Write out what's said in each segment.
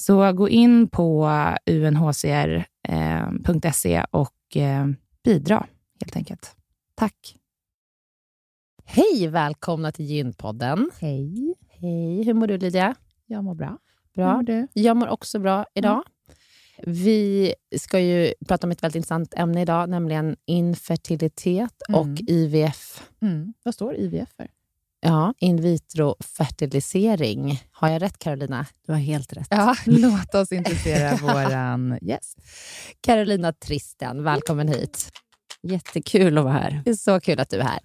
Så gå in på unhcr.se eh, och eh, bidra helt enkelt. Tack. Hej, välkomna till Gynpodden. Hej. Hej, hur mår du Lydia? Jag mår bra. Bra. Hur mår du? Jag mår också bra idag. Mm. Vi ska ju prata om ett väldigt intressant ämne idag, nämligen infertilitet mm. och IVF. Mm. Vad står IVF för? Ja, in vitro-fertilisering. Har jag rätt, Carolina? Du har helt rätt. Ja, låt oss introducera vår gäst. Carolina Tristen, välkommen hit. Jättekul att vara här. Det är så kul att du är här.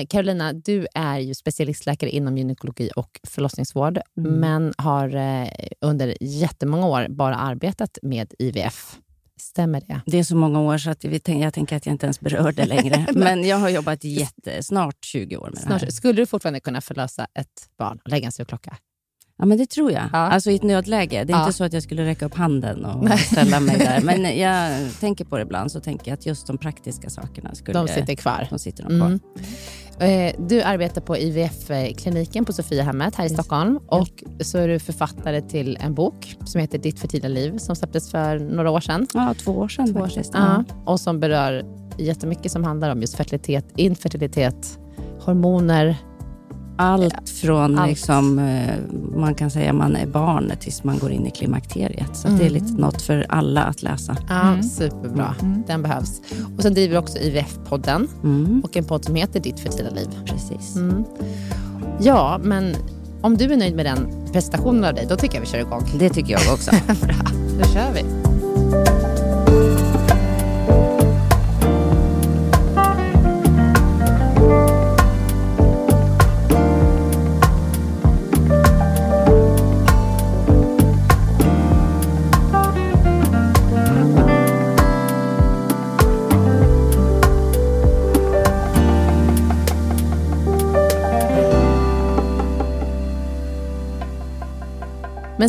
Eh, Carolina, du är ju specialistläkare inom gynekologi och förlossningsvård, Mm. men har eh, under jättemånga år bara arbetat med IVF. Stämmer det? Det är så många år så att vi tänk, jag tänker att jag inte ens berör det längre. Men jag har jobbat jätte, snart 20 år med det här. Snart, skulle du fortfarande kunna förlösa ett barn och lägga en surklocka? Ja, men det tror jag. Ja. Alltså i ett nödläge. Det är Ja. inte så att jag skulle räcka upp handen och Nej. ställa mig där. Men jag tänker på det ibland, så tänker jag att just de praktiska sakerna skulle... De sitter kvar. de sitter nog kvar. Mm. Eh, Du arbetar på IVF-kliniken på Sofiahemmet här i Stockholm och så är du författare till en bok som heter Ditt fertila liv som släpptes för några år sedan. Ja, två år sedan Två år faktiskt. Ja. Och som berör jättemycket som handlar om just fertilitet, infertilitet, hormoner. Allt från Allt. Liksom, eh, man kan säga man är barn tills man går in i klimakteriet. Så att det är lite något för alla att läsa. Ja, Mm. Superbra, den behövs. Och Sen driver du också IVF-podden Mm, och en podd som heter Ditt fertila liv. precis. Mm. Ja, men om du är nöjd med den presentationen av dig, då tycker jag vi kör igång. Det tycker jag också. Bra, då kör vi.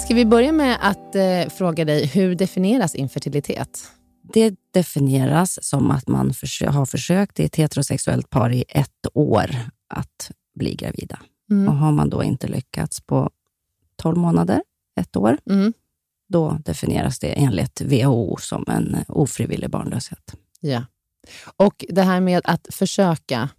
Ska vi börja med att eh, fråga dig, hur definieras infertilitet? Det definieras som att man försö- har försökt i ett heterosexuellt par i ett år att bli gravida. Mm. Och har man då inte lyckats på 12 månader, ett år, Mm. då definieras det enligt WHO som en ofrivillig barnlöshet. Ja. Och det här med att försöka,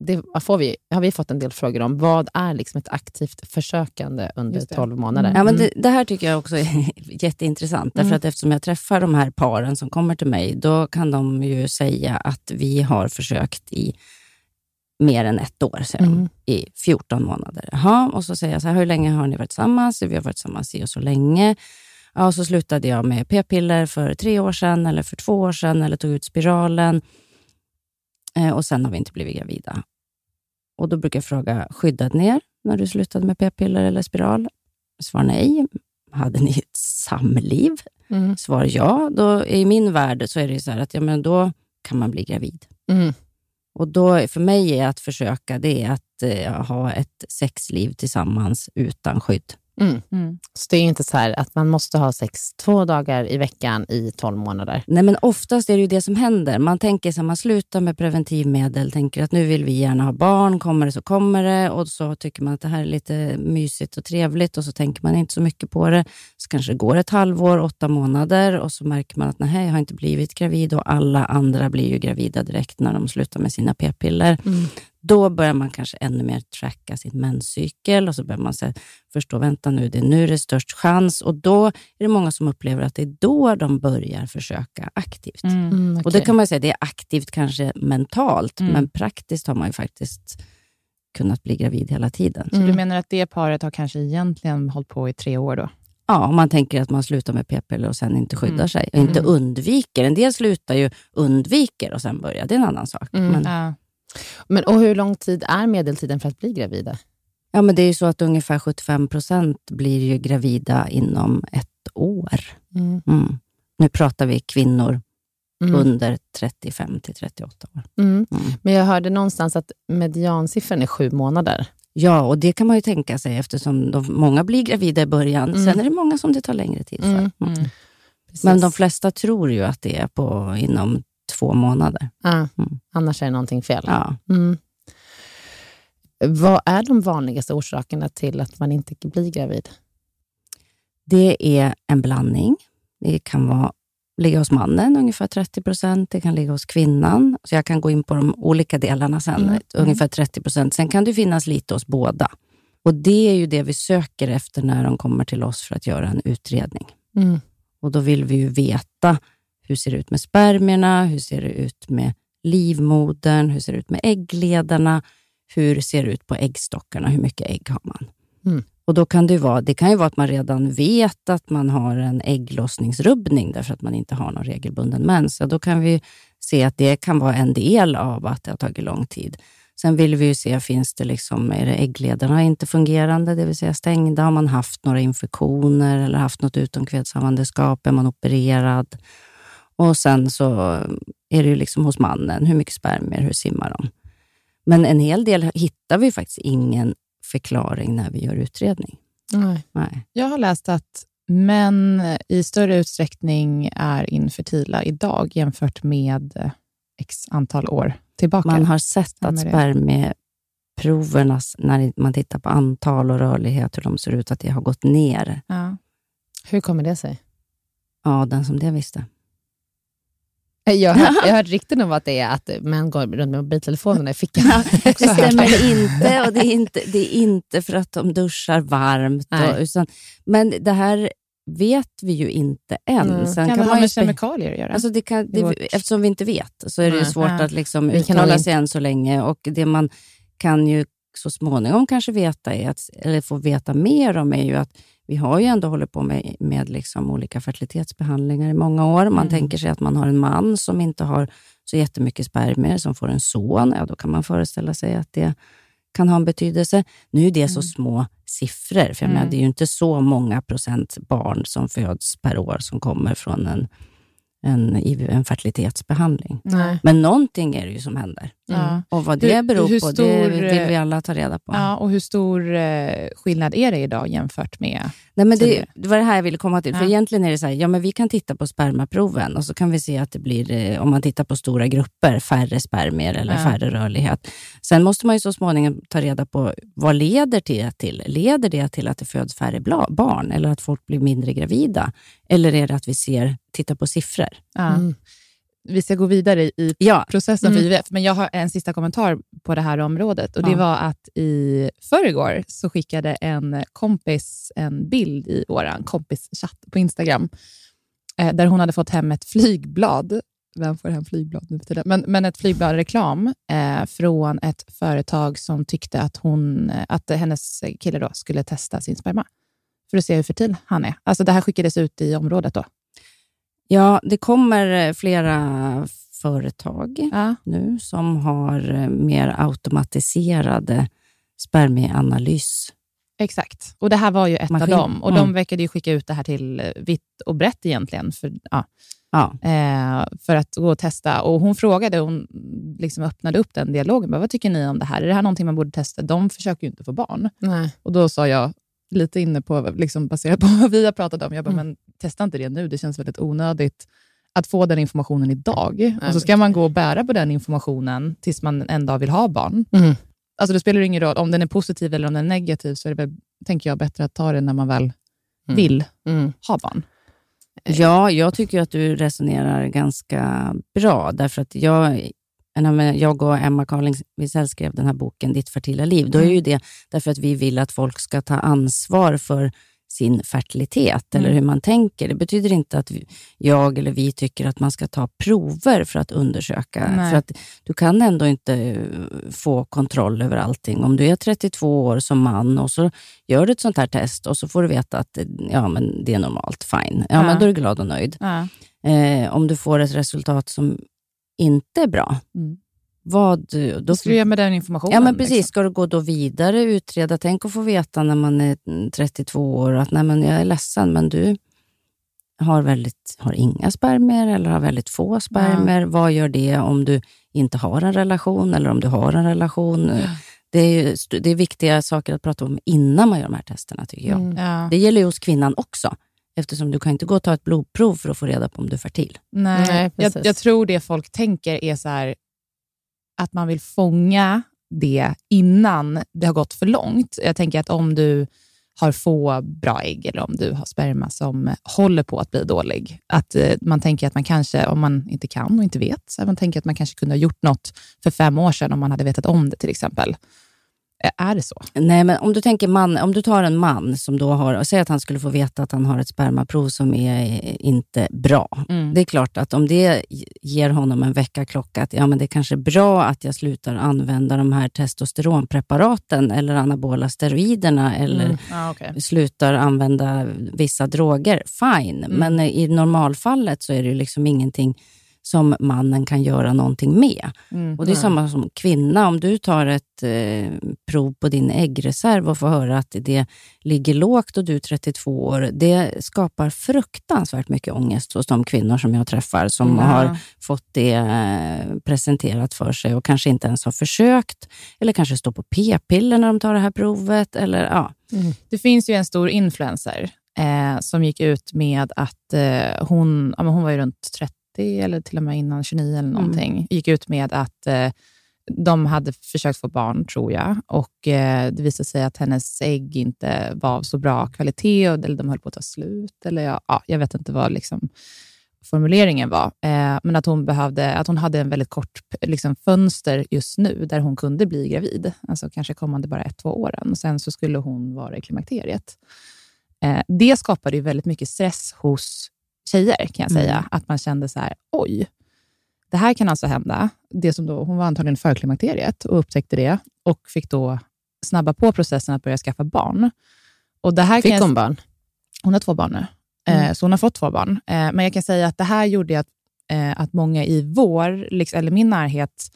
det får vi, har vi fått en del frågor om. Vad är liksom ett aktivt försökande under Just det. 12 månader? Ja, men Mm. det, det här tycker jag också är jätteintressant. Därför Mm. att eftersom jag träffar de här paren som kommer till mig, då kan de ju säga att vi har försökt i mer än ett år, de, Mm. i 14 månader. Jaha, och så säger jag så här, hur länge har ni varit tillsammans? Vi har varit tillsammans i och så länge. Ja, och så slutade jag med p-piller för tre år sedan, eller för två år sedan, eller tog ut spiralen. Eh, och sen har vi inte blivit gravida. Och Då brukar jag fråga, skyddade ni er när du slutade med p-piller eller spiral? Svar nej. Hade ni ett samliv? Mm. Svar ja. Då, I min värld så är det så att ja, men då kan man bli gravid. Mm. Och då, för mig är att försöka det är att eh, ha ett sexliv tillsammans utan skydd. Mm. Mm. Så det är inte så att man måste ha sex två dagar i veckan i 12 månader. Nej, men oftast är det ju det som händer. Man tänker så här, man slutar med preventivmedel, tänker att nu vill vi gärna ha barn, kommer det så kommer det. Och så tycker man att det här är lite mysigt och trevligt och så tänker man inte så mycket på det. Så kanske det går ett halvår, åtta månader och så märker man att nej, jag har inte blivit gravid och alla andra blir ju gravida direkt när de slutar med sina p-piller. Då börjar man kanske ännu mer tracka sin menscykel och så börjar man säga, förstå, vänta nu, det är nu det är störst chans. Och då är det många som upplever att det är då de börjar försöka aktivt. Mm. Mm, Och det kan man ju säga, det är aktivt kanske mentalt, Mm. men praktiskt har man ju faktiskt kunnat bli gravid hela tiden. Så Mm. du menar att det paret har kanske egentligen hållit på i tre år då? Ja, om man tänker att man slutar med p-piller och sen inte skyddar Mm. sig och inte Mm. undviker. En del slutar ju undviker och sen börjar. Det är en annan sak. Mm. Men, Ja. Men, och hur lång tid är medeltiden för att bli gravida? ja, men det är ju så att ungefär 75 procent blir ju gravida inom ett år. Mm. Mm. Nu pratar vi kvinnor Mm. under 35 till 38 år. Mm. Mm. Men jag hörde någonstans att mediansiffran är sju månader. Ja, och det kan man ju tänka sig eftersom de, många blir gravida i början. Mm. Sen är det många som det tar längre tid för. Men de flesta tror ju att det är på inom två månader. Ja, Mm. Annars är det någonting fel. Ja. Mm. Vad är de vanligaste orsakerna till att man inte blir gravid? Det är en blandning. Det kan vara, ligga hos mannen, ungefär 30 procent. Det kan ligga hos kvinnan. Så jag kan gå in på de olika delarna sen. Mm. Ungefär 30 procent. Sen kan det finnas lite hos båda. Och Det är ju det vi söker efter när de kommer till oss för att göra en utredning. Mm. Och Då vill vi ju veta hur ser det ut med spermierna, hur ser det ut med livmodern, hur ser det ut med äggledarna, hur ser det ut på äggstockarna, hur mycket ägg har man? Mm. Och då kan det, vara, det kan ju vara att man redan vet att man har en ägglossningsrubbning därför att man inte har någon regelbunden mens. Ja, då kan vi se att det kan vara en del av att det har tagit lång tid. Sen vill vi ju se, finns det liksom, är det äggledarna inte fungerande, det vill säga stängda? Har man haft några infektioner eller haft något utomkvedshavandeskap? Är man opererad? Och sen så är det ju liksom hos mannen, hur mycket spermier, hur simmar de? Men en hel del hittar vi faktiskt ingen förklaring när vi gör utredning. Nej. Nej. Jag har läst att män i större utsträckning är infertila idag jämfört med x antal år tillbaka. Man har sett att spermieproverna, när man tittar på antal och rörlighet, hur de ser ut, att det har gått ner. ja. Hur kommer det sig? Ja, den som det visste. Jag har, jag har hört rykten om att det är att män går runt med mobiltelefonerna i fickan. Det stämmer inte och det är inte, det är inte för att de duschar varmt. Och, utan, men det här vet vi ju inte än. Mm. Sen Kan det ha med kemikalier att göra? Alltså det kan, det, vårt- Eftersom vi inte vet så är det ju Nej. svårt Ja. att liksom Vi kan uttala sig än så länge. Och Det man kan ju så småningom kanske veta, är att, eller få veta mer om, är ju att vi har ju ändå hållit på med, med liksom olika fertilitetsbehandlingar i många år. Man Mm. tänker sig att man har en man som inte har så jättemycket spermier, som får en son. Ja, då kan man föreställa sig att det kan ha en betydelse. Nu är det så små siffror, för jag Mm. menar, det är ju inte så många procent barn som föds per år som kommer från en, en, en fertilitetsbehandling. Nej. Men någonting är det ju som händer. Ja. Och vad det Hur- beror hur på, stor, det vill vi alla ta reda på. Ja, och hur stor eh, skillnad är det idag jämfört med... Nej, men det, det var det här jag ville komma till. För Ja. egentligen är det så här, ja, men vi kan titta på spermaproven och så kan vi se att det blir, eh, om man tittar på stora grupper, färre spermier eller Ja. färre rörlighet. Sen måste man ju så småningom ta reda på vad leder det till? Leder det till att det föds färre bla- barn eller att folk blir mindre gravida? Eller är det att vi ser, tittar på siffror? Ja. Mm. Vi ska gå vidare i Ja, processen Mm. för IVF, men jag har en sista kommentar på det här området. Och Det Ja. var att i förrgår så skickade en kompis en bild i vår kompischatt på Instagram, eh, där hon hade fått hem ett flygblad. Vem får hem flygblad nu för tiden? Men, men ett flygblad reklam eh, från ett företag som tyckte att, hon, eh, att hennes kille då skulle testa sin sperma för att se hur fertil han är. Alltså Det här skickades ut i området då. Ja, det kommer eh, flera företag Ja. nu som har eh, mer automatiserade spermieanalys. Exakt. Och Det här var ju ett Maskin. av dem. Och Mm. De verkade ju skicka ut det här till eh, vitt och brett egentligen, för, ja, Ja. eh, för att gå och testa. Och Hon frågade, hon liksom öppnade upp den dialogen. Bara, Vad tycker ni om det här? Är det här någonting man borde testa? De försöker ju inte få barn. Nej. Och Då sa jag, lite inne på, liksom baserat på vad vi har pratat om, jag bara, Mm. men testa inte det nu. Det känns väldigt onödigt att få den informationen idag. och så ska man gå och bära på den informationen tills man en dag vill ha barn. Mm. Alltså det spelar ingen roll om den är positiv eller om den är negativ, så är det väl, tänker jag, bättre att ta det när man väl Mm. vill Mm. ha barn. Ja, jag tycker att du resonerar ganska bra, därför att jag, när jag och Emma Carling Wisell skrev den här boken Ditt fertila liv, då är ju det därför att vi vill att folk ska ta ansvar för sin fertilitet, eller Mm. hur man tänker. Det betyder inte att jag eller vi tycker att man ska ta prover för att undersöka. Nej. För att du kan ändå inte eh, få kontroll över allting. Om du är 32 år som man och så gör du ett sånt här test och så får du veta att eh, ja, men det är normalt, fine. Ja, Ja. Men då är du glad och nöjd. Ja. Eh, om du får ett resultat som inte är bra, Mm. vad... Då, ska du göra med den informationen? Ja, men precis. liksom? Ska du gå då vidare, utreda? Tänk att få veta när man är mm, 32 år att nej, men jag är ledsen, men du har, väldigt, har inga spermier eller har väldigt få spermier. Vad gör det om du inte har en relation eller om du har en relation? Det är, det är viktiga saker att prata om innan man gör de här testerna, tycker jag. Mm. Ja. Det gäller ju hos kvinnan också, eftersom du kan inte gå och ta ett blodprov för att få reda på om du är fertil. Nej, Nej, jag, precis. jag tror det folk tänker är så här, att man vill fånga det innan det har gått för långt. Jag tänker att om du har få bra ägg eller om du har sperma som håller på att bli dålig, att eh, man tänker att man kanske, om man inte kan och inte vet, så man tänker att man kanske kunde ha gjort något för fem år sedan om man hade vetat om det till exempel. Är det så? Nej, men om du tänker man, om du tar en man som då har, och säg att han skulle få veta att han har ett spermaprov som är eh, inte bra. Mm. Det är klart att om det ger honom en väckarklocka, att ja, men det är kanske är bra att jag slutar använda de här testosteronpreparaten eller anabola steroiderna eller Mm. Ja, okay. slutar använda vissa droger, fine. Mm. Men i normalfallet så är det ju liksom ingenting som mannen kan göra någonting med. Mm. Och Det är samma som kvinna. Om du tar ett eh, prov på din äggreserv och får höra att det ligger lågt och du är 32 år, det skapar fruktansvärt mycket ångest hos de kvinnor som jag träffar, som Ja. har fått det eh, presenterat för sig och kanske inte ens har försökt, eller kanske står på p-piller när de tar det här provet. Eller, ja. Det finns ju en stor influencer eh, som gick ut med att eh, hon, ja, men hon var ju runt 30 eller till och med innan 29 eller någonting. Gick ut med att eh, de hade försökt få barn, tror jag. Och eh, Det visade sig att hennes ägg inte var av så bra kvalitet, och, eller de höll på att ta slut. Eller ja, ja, jag vet inte vad liksom, formuleringen var. Eh, men att hon, behövde, att hon hade en väldigt kort liksom, fönster just nu, där hon kunde bli gravid. Alltså kanske kommande bara ett, två åren. Sen så skulle hon vara i klimakteriet. Eh, det skapade ju väldigt mycket stress hos tjejer, kan jag säga. Att man kände så här, oj, det här kan alltså hända. Det som då, hon var antagligen för klimakteriet och upptäckte det och fick då snabba på processen att börja skaffa barn. Och det här Fick jag, hon barn? hon har två barn nu, eh, så hon har fått två barn. Eh, men jag kan säga att det här gjorde att, eh, att många i vår, liksom, eller min närhet,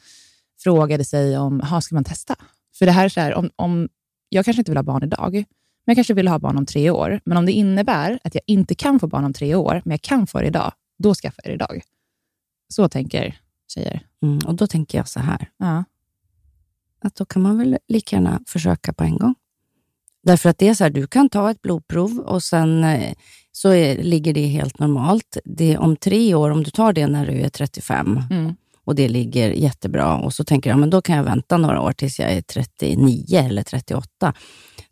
frågade sig om, "Ha, ska man testa? För det här är så här, om, om, jag kanske inte vill ha barn idag, men jag kanske vill ha barn om tre år. Men om det innebär att jag inte kan få barn om tre år, men jag kan få det idag, då skaffar jag det idag. Så tänker tjejer. Mm, och Då tänker jag så här, Ja. att då kan man väl lika gärna försöka på en gång. Därför att det är så här, du kan ta ett blodprov och sen eh, så är, ligger det helt normalt. Det, om tre år, om du tar det när du är 35 Mm. och det ligger jättebra och så tänker jag, men då kan jag vänta några år tills jag är 39 eller 38.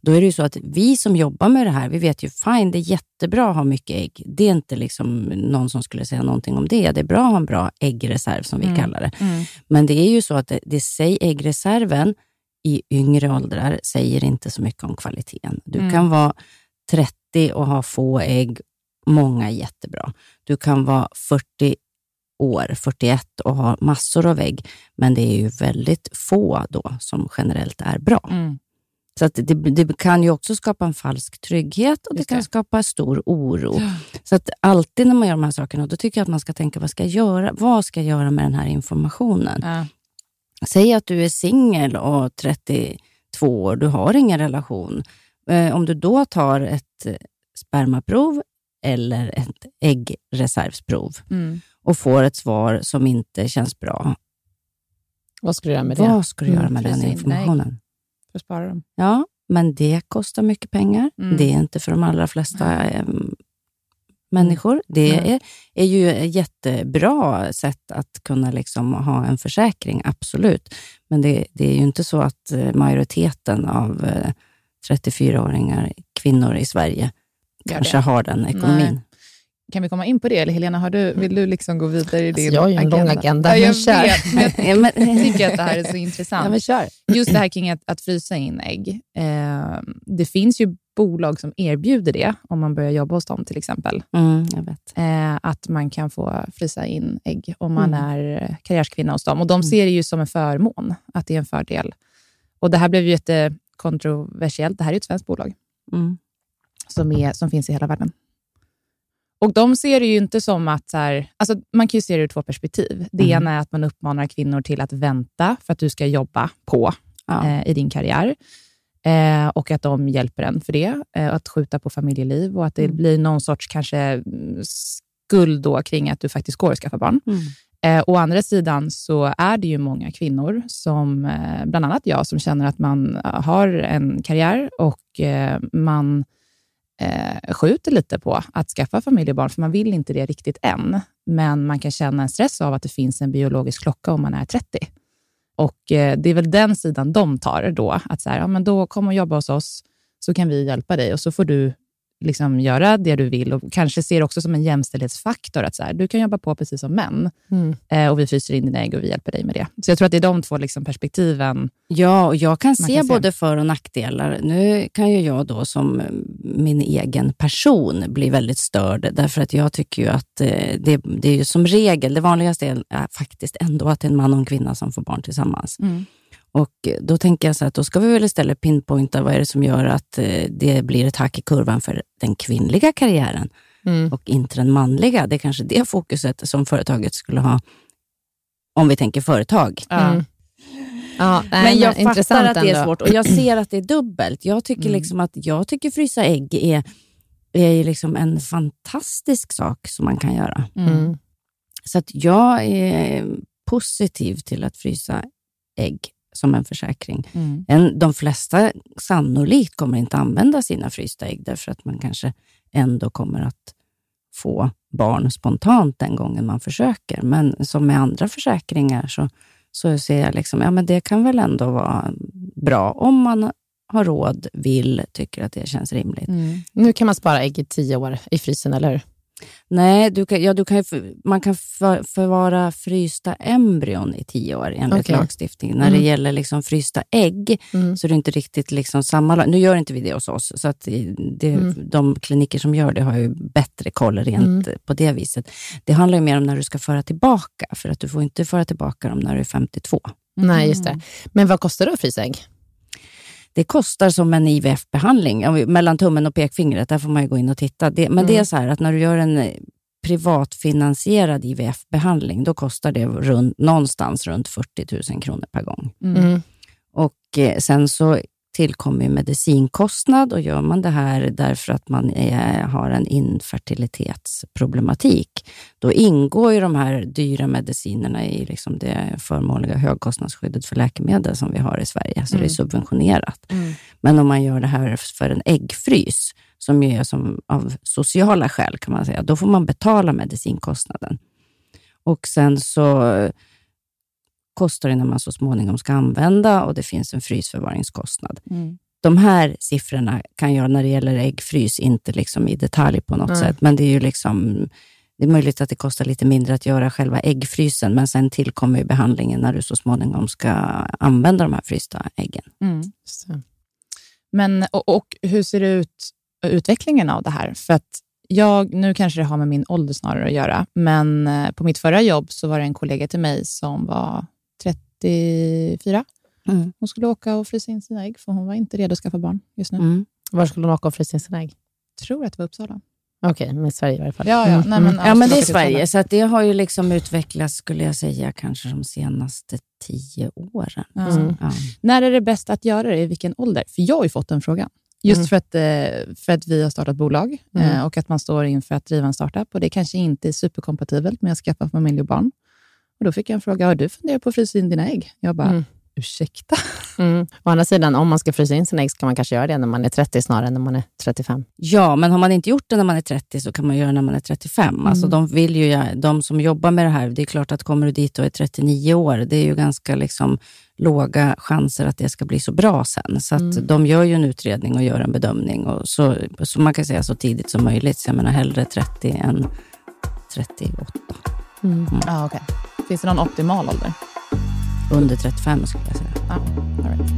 Då är det ju så att vi som jobbar med det här, vi vet ju fine, det är jättebra att ha mycket ägg. Det är inte liksom någon som skulle säga någonting om det. Det är bra att ha en bra äggreserv som vi kallar det. Mm. Men det är ju så att det, det säger, äggreserven i yngre åldrar säger inte så mycket om kvaliteten. Du Mm. kan vara 30 och ha få ägg, många är jättebra. Du kan vara 40 år, 41 och ha massor av ägg, men det är ju väldigt få då som generellt är bra. Mm. Så att det, det kan ju också skapa en falsk trygghet och det Just kan det. skapa stor oro. Så att alltid när man gör de här sakerna, då tycker jag att man ska tänka, vad ska jag göra, vad ska jag göra med den här informationen? Ja. Säg att du är singel och 32 år, du har ingen relation. Eh, om du då tar ett spermaprov eller ett äggreservsprov Mm. och får ett svar som inte känns bra, Vad ska du göra med det? vad ska du göra Mm, med den precis. informationen? För att spara dem. Ja, men det kostar mycket pengar. Mm. Det är inte för de allra flesta eh, människor. Det Mm. är, är ju ett jättebra sätt att kunna liksom ha en försäkring, absolut. Men det, det är ju inte så att eh, majoriteten av eh, 34-åringar, kvinnor i Sverige, Gör kanske det. har den ekonomin. Nej. Kan vi komma in på det? Eller Helena, har du, vill du liksom gå vidare i Alltså, din jag har ju en lång agenda, Ja, jag men kör. vet, men Ja, men, jag tycker att det här är så intressant. ja, men kör. Just det här kring att, att frysa in ägg. Eh, det finns ju bolag som erbjuder det, om man börjar jobba hos dem till exempel. Mm. Eh, att man kan få frysa in ägg om man Mm. är karriärskvinna hos dem. Och De ser det ju som en förmån, att det är en fördel. Och Det här blev ju jättekontroversiellt. Det här är ju ett svenskt bolag Mm. som, är, som finns i hela världen. Och De ser det ju inte som att... Så här, alltså man kan ju se det ur två perspektiv. Det Mm. ena är att man uppmanar kvinnor till att vänta för att du ska jobba på Ja. eh, i din karriär. Eh, och att de hjälper en för det, eh, att skjuta på familjeliv och att det Mm. blir någon sorts kanske skuld då kring att du faktiskt går och skaffar barn. Mm. Eh, å andra sidan så är det ju många kvinnor, som eh, bland annat jag, som känner att man har en karriär och eh, man eh, skjuter lite på att skaffa familj och barn, för man vill inte det riktigt än. Men man kan känna en stress av att det finns en biologisk klocka om man är 30. Och eh, Det är väl den sidan de tar då, att så här, ja, men då kom och jobba hos oss, så kan vi hjälpa dig och så får du liksom göra det du vill och kanske ser det också som en jämställdhetsfaktor, att så här, du kan jobba på precis som män Mm. eh, och vi fryser in dina ägg och vi hjälper dig med det. Så jag tror att det är de två liksom perspektiven. Ja, och jag kan se kan se. både för och nackdelar. Nu kan ju jag då som min egen person bli väldigt störd, därför att jag tycker ju att eh, det, det är ju som regel, det vanligaste är, faktiskt ändå att det är en man och en kvinna som får barn tillsammans. Och då tänker jag så att då ska vi väl istället pinpointa vad är det som gör att eh, det blir ett hack i kurvan för den kvinnliga karriären. Mm. och inte den manliga. Det är kanske det fokuset som företaget skulle ha, om vi tänker företag. Mm. Ja, nej, men jag intressant fattar att det är ändå. svårt och jag ser att det är dubbelt. Jag tycker Mm. liksom att jag tycker frysa ägg är, är liksom en fantastisk sak som man kan göra. Mm. Så att jag är positiv till att frysa ägg som en försäkring. Mm. En, de flesta sannolikt kommer inte använda sina frysta ägg därför att man kanske ändå kommer att få barn spontant den gången man försöker. Men som med andra försäkringar så, så ser jag liksom, ja men det kan väl ändå vara bra om man har råd, vill, tycker att det känns rimligt. Mm. Nu kan man spara ägg i tio år i frysen, eller hur? Nej, du kan, ja, du kan man kan för, förvara frysta embryon i tio år enligt Okej. lagstiftningen. När Mm. det gäller liksom frysta ägg Mm. så är det inte riktigt liksom samma lag. Nu gör inte vi det hos oss, så att det, Mm. de kliniker som gör det har ju bättre koll rent på det viset. Det handlar ju mer om när du ska föra tillbaka, för att du får inte föra tillbaka dem när du är 52. Nej, just det. Men vad kostar det att frysa ägg? Det kostar som en IVF-behandling. Mellan tummen och pekfingret, där får man ju gå in och titta. Det, men det är så här att när du gör en eh, privatfinansierad IVF-behandling, då kostar det runt, någonstans runt 40 000 kronor per gång. Mm. Och eh, sen så tillkommer medicinkostnad och gör man det här därför att man är, har en infertilitetsproblematik, då ingår ju de här dyra medicinerna i liksom det förmånliga högkostnadsskyddet för läkemedel som vi har i Sverige, så det är subventionerat. Men om man gör det här för en äggfrys, som ju är som av sociala skäl kan man säga, då får man betala medicinkostnaden. Och sen så kostar det när man så småningom ska använda och det finns en frysförvaringskostnad. Mm. De här siffrorna kan jag när det gäller äggfrys inte liksom i detalj på något Nej. sätt, men det är ju liksom det är möjligt att det kostar lite mindre att göra själva äggfrysen, men sen tillkommer ju behandlingen när du så småningom ska använda de här frysta äggen. Mm. Men, och, och hur ser det ut, utvecklingen av det här? För att jag, nu kanske det har med min ålder snarare att göra, men eh, på mitt förra jobb så var det en kollega till mig som var 34. Mm. Hon skulle åka och frysa in sina ägg, för hon var inte redo att skaffa barn just nu. Mm. Var skulle hon åka och frysa in sina ägg? tror att det var Uppsala. Okej, men i Sverige i varje fall. Ja, ja. Mm. Nej, men, Ja, men det är Sverige, så det har ju liksom utvecklats, skulle jag säga, kanske de senaste tio åren. Ja. Mm. Ja. När är det bäst att göra det? I vilken ålder? För jag har ju fått den frågan. Just Mm. för, att, eh, för att vi har startat bolag Mm. eh, och att man står inför att driva en startup. Och Det kanske inte är superkompatibelt med att skaffa familj och barn. Och Då fick jag en fråga, har du funderat på att frysa in dina ägg? Jag bara, Mm. ursäkta? Mm. Å andra sidan, om man ska frysa in sina ägg ska man kanske göra det när man är 30 snarare än när man är 35. ja, men har man inte gjort det när man är 30 så kan man göra det när man är 35. Alltså, de, vill ju, de som jobbar med det här, det är klart att kommer du dit och är 39 år, det är ju ganska liksom, låga chanser att det ska bli så bra sen. Så att de gör ju en utredning och gör en bedömning. Och så, så man kan säga så tidigt som möjligt. Så jag menar hellre 30 än 38. Ah, okay. Finns det någon optimal ålder? Under 35 skulle jag säga. Ah, all right.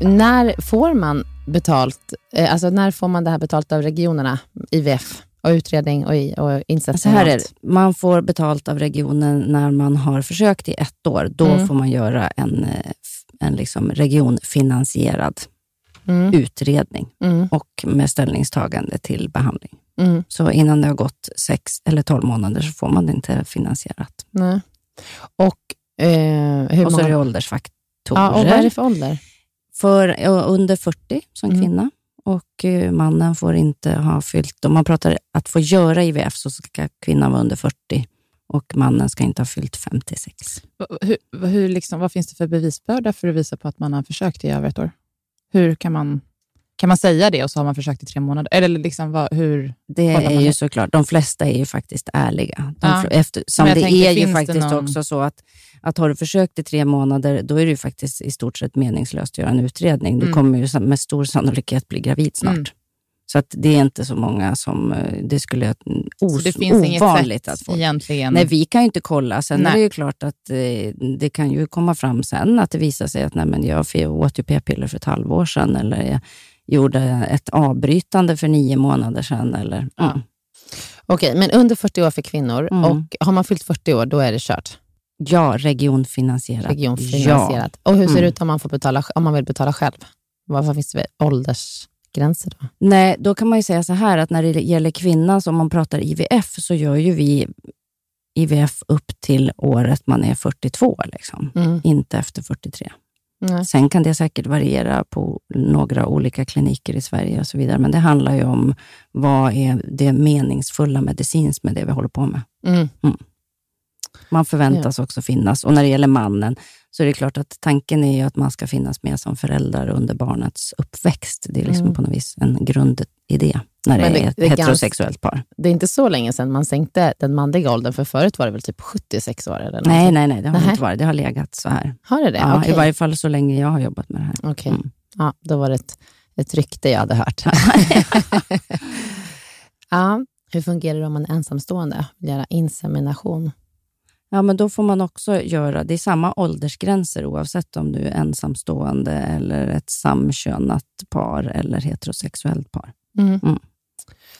När får man betalt, eh, alltså när får man det här betalt av regionerna, IVF, och utredning och, i- och insatser? Så här och är det. Man får betalt av regionen när man har försökt i ett år. Då Mm. får man göra en, eh, en liksom regionfinansierad Mm. utredning Mm. och med ställningstagande till behandling. Mm. Så innan det har gått sex eller tolv månader så får man det inte finansierat. Nej. Och eh, hur och så är det många... åldersfaktorer. Ja, och vad är det för ålder? För under 40 som Mm. kvinna. Och eh, mannen får inte ha fyllt, om man pratar att få göra IVF så ska kvinnan vara under 40 och mannen ska inte ha fyllt 56. Hur, hur liksom, vad finns det för bevisbörda för att visa på att man har försökt i över ett år? Hur kan man, kan man säga det och så har man försökt i tre månader? Eller liksom, vad, hur? Det är ju det? såklart, de flesta är ju faktiskt ärliga. De, Ja. fl- efter, som jag det tänker, är ju faktiskt någon- också så att, att har du försökt i tre månader, då är det ju faktiskt i stort sett meningslöst att göra en utredning. Du Mm. kommer ju med stor sannolikhet bli gravid snart. Mm. Så att det är inte så många som, eh, det skulle Så os, det finns ovanligt att få. egentligen? Nej, vi kan ju inte kolla. Sen Nej. är det ju klart att eh, det kan ju komma fram sen att det visar sig att nej, men jag åt ju p-piller för ett halvår sedan eller gjorde ett avbrytande för nio månader sedan. Eller, Ja. mm. Okej, men under 40 år för kvinnor Mm. och har man fyllt 40 år, då är det kört. Ja, regionfinansierat. Regionfinansierat. Och hur ser det Mm. ut om man, får betala, om man vill betala själv? Vad finns det åldersgränser då? Nej, då kan man ju säga så här att när det gäller kvinnan, så om man pratar IVF, så gör ju vi IVF upp till året man är 42, liksom. Mm. inte efter 43. Nej. Sen kan det säkert variera på några olika kliniker i Sverige och så vidare, men det handlar ju om vad är det meningsfulla medicinskt med det vi håller på med. Mm. Man förväntas också finnas. Och när det gäller mannen så är det klart att tanken är att man ska finnas med som föräldrar under barnets uppväxt. Det är liksom Mm. på något vis en grundidé när det, Men det- är ett det heterosexuellt par. Det är inte så länge sedan man sänkte den manliga åldern, för förut var det väl typ 76 år? Eller Nej, nej, nej, det har Nähä. inte varit. Det har legat så här. Har det det? Ja, Okej. I varje fall så länge jag har jobbat med det här. Okej. Mm. Ja, då var det ett, ett rykte jag hade hört. ja, hur fungerar det om man är ensamstående göra insemination? Ja, men då får man också göra, det är samma åldersgränser oavsett om du är ensamstående eller ett samkönat par eller heterosexuellt par. Mm. Mm.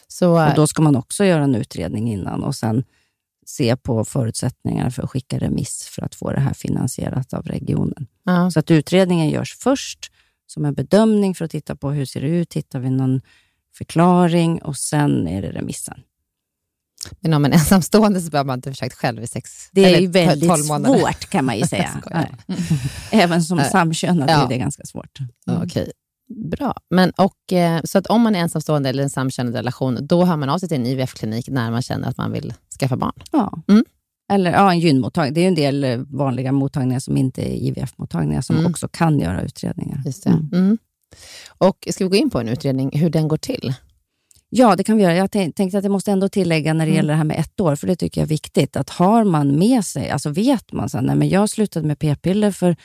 Så, Och då ska man också göra en utredning innan och sen se på förutsättningar för att skicka remiss för att få det här finansierat av regionen. ja, Så att utredningen görs först som en bedömning för att titta på hur ser det ut, hittar vi någon förklaring och sen är det remissen. men om är ensamstående så behöver man inte försökt själv i sex Det är ju väldigt 12 månader. svårt kan man ju säga. Även som samkönad Ja. är det ganska svårt. Mm. Okej, bra. Men, och, eh, så att om man är ensamstående eller en samkönad relation, då hör man av sig till en IVF-klinik när man känner att man vill skaffa barn. Ja. Mm. Eller ja, en gynmottagning. Det är en del vanliga mottagningar som inte är IVF-mottagningar som Mm. också kan göra utredningar. Just. Mm. Mm. Och ska vi gå in på en utredning, hur den går till? Ja, det kan vi göra. Jag tänk- tänkte att jag måste ändå tillägga när det Mm. gäller det här med ett år, för det tycker jag är viktigt. Att har man med sig, alltså vet man sen, nej men jag slutade med p-piller för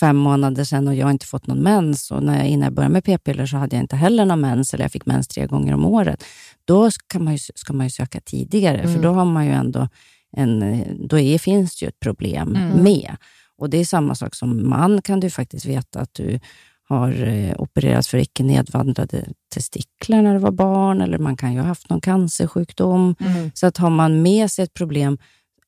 fem månader sedan och jag har inte fått någon mens och när jag, innan jag började med p-piller så hade jag inte heller någon mens eller jag fick mens tre gånger om året. Då ska man ju, ska man ju söka tidigare, Mm. för då har man ju ändå en, då är, finns det ju ett problem Mm. med. Och det är samma sak som man kan du faktiskt veta att du har eh, opererats för icke nedvandrade testiklar när du var barn, eller man kan ju ha haft någon cancersjukdom. Så att har man med sig ett problem,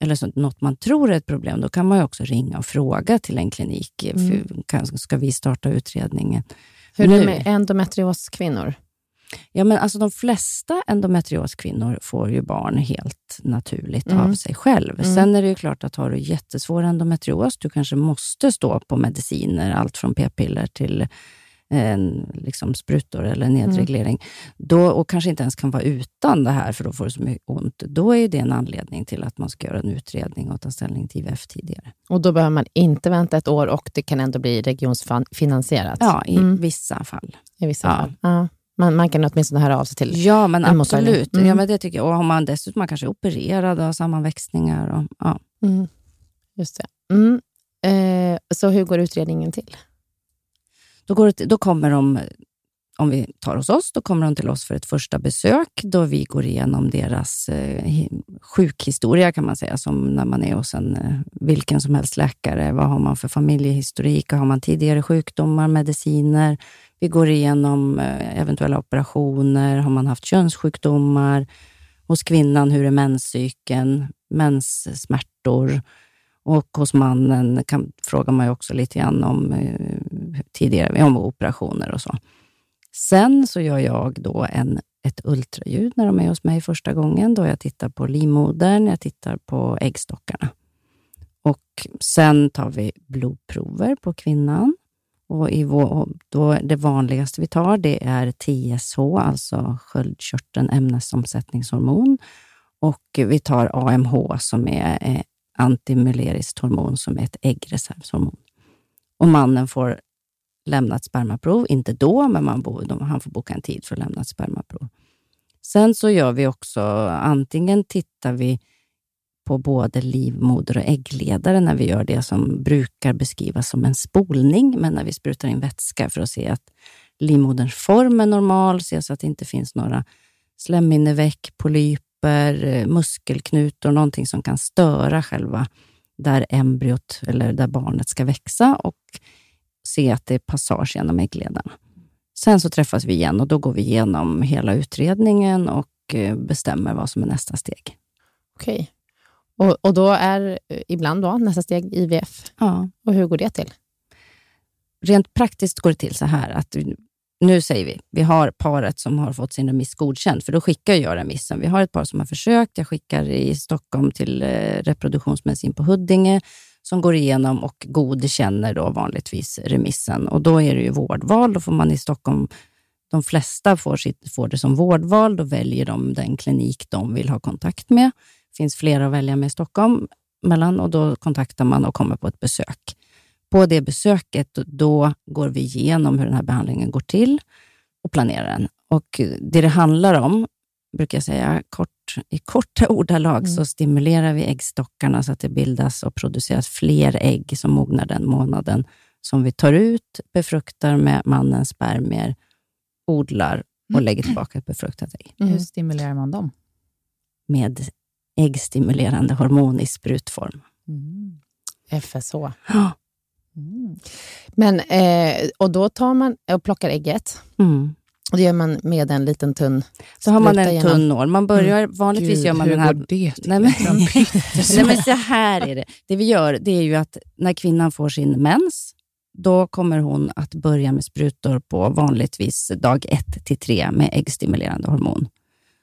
eller så, något man tror är ett problem, då kan man ju också ringa och fråga till en klinik. Mm. För, kan, ska vi starta utredningen? Hur är Nu. det med endometrioskvinnor? Ja, men alltså de flesta endometrioskvinnor får ju barn helt naturligt Mm. av sig själv. Mm. Sen är det ju klart att har du jättesvår endometrios, du kanske måste stå på mediciner, allt från p-piller till en, liksom sprutor eller nedreglering, då, och kanske inte ens kan vara utan det här, för då får du så mycket ont. Då är det en anledning till att man ska göra en utredning och ta ställning till IVF tidigare. Och då behöver man inte vänta ett år och det kan ändå bli regionsfinansierat Ja, i Mm. vissa fall. i vissa Ja. fall. Ja. Man, man kan åtminstone höra av sig till... Ja, men absolut. Mm. Ja, men det tycker jag. Och har man dessutom man kanske är opererad och har sammanväxningar. Och, ja. Mm. Just det. Mm. Eh, så hur går utredningen till? Då, går det, då kommer de, om vi tar hos oss, då kommer de till oss för ett första besök då vi går igenom deras eh, sjukhistoria kan man säga, som när man är hos en eh, vilken som helst läkare. Vad har man för familjehistorik? Har man tidigare sjukdomar, mediciner? Vi går igenom eh, eventuella operationer. Har man haft könssjukdomar? Hos kvinnan, hur är menscykeln? Menssmärtor? Och hos mannen kan, frågar man ju också lite grann om eh, tidigare om operationer och så. Sen så gör jag då en, ett ultraljud när de är hos mig första gången, då jag tittar på livmodern, jag tittar på äggstockarna. Och sen tar vi blodprover på kvinnan. Och i vår, då det vanligaste vi tar det är TSH, alltså sköldkörteln ämnesomsättningshormon. Och vi tar AMH som är eh, antimuleriskt hormon som är ett äggreservshormon. Och mannen får lämna ett spermaprov, inte då, men man bo, de, han får boka en tid för att lämna ett spermaprov. Sen så gör vi också, antingen tittar vi på både livmoder och äggledare när vi gör det som brukar beskrivas som en spolning, men när vi sprutar in vätska för att se att livmoderns form är normal, se så att det inte finns några slemhinneveck, polyper, eh, muskelknutor, någonting som kan störa själva där embryot eller där barnet ska växa och se att det är passage genom äggledarna. Sen så träffas vi igen och då går vi igenom hela utredningen och eh, bestämmer vad som är nästa steg. Okej. Och, och då är eh, ibland då nästa steg IVF. Ja. Och hur går det till? Rent praktiskt går det till så här att nu säger vi, vi har paret som har fått sin remiss godkänd, för då skickar jag remissen. Vi har ett par som har försökt. Jag skickar i Stockholm till eh, reproduktionsmedicin på Huddinge som går igenom och godkänner då vanligtvis remissen. Och Då är det ju vårdval. Då får man i Stockholm, de flesta får, sitt, får det som vårdval. Då väljer de den klinik de vill ha kontakt med. Det finns flera att välja med i Stockholm mellan och då kontaktar man och kommer på ett besök. På det besöket då går vi igenom hur den här behandlingen går till och planerar den. Och det det handlar om, brukar jag säga, kort, i korta ordalag, mm. så stimulerar vi äggstockarna så att det bildas och produceras fler ägg som mognar den månaden som vi tar ut, befruktar med mannens spermier, odlar och mm. lägger tillbaka ett befruktat ägg. Mm. Hur stimulerar man dem? Med äggstimulerande hormon i sprutform. Mm. FSH. Ja. Mm. Men, eh, och då tar man och plockar ägget. Mm. Och det gör man med en liten tunn Så har man en tunn nål. Man börjar, mm. vanligtvis Gud, gör man hur den här... Går det nej, men, nej, men så här är det. Det vi gör det är ju att när kvinnan får sin mens, då kommer hon att börja med sprutor på vanligtvis dag 1 till 3 med äggstimulerande hormon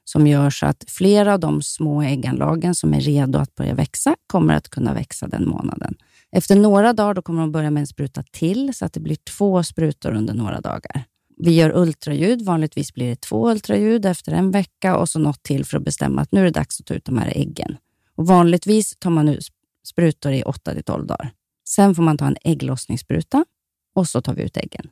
som gör så att flera av de små ägganlagen som är redo att börja växa kommer att kunna växa den månaden. Efter några dagar då kommer hon börja med en spruta till, så att det blir två sprutor under några dagar. Vi gör ultraljud. Vanligtvis blir det två ultraljud efter en vecka och så något till för att bestämma att nu är det dags att ta ut de här äggen. Och vanligtvis tar man ut sprutor i 8 till 12 dagar. Sen får man ta en ägglossningsspruta och så tar vi ut äggen.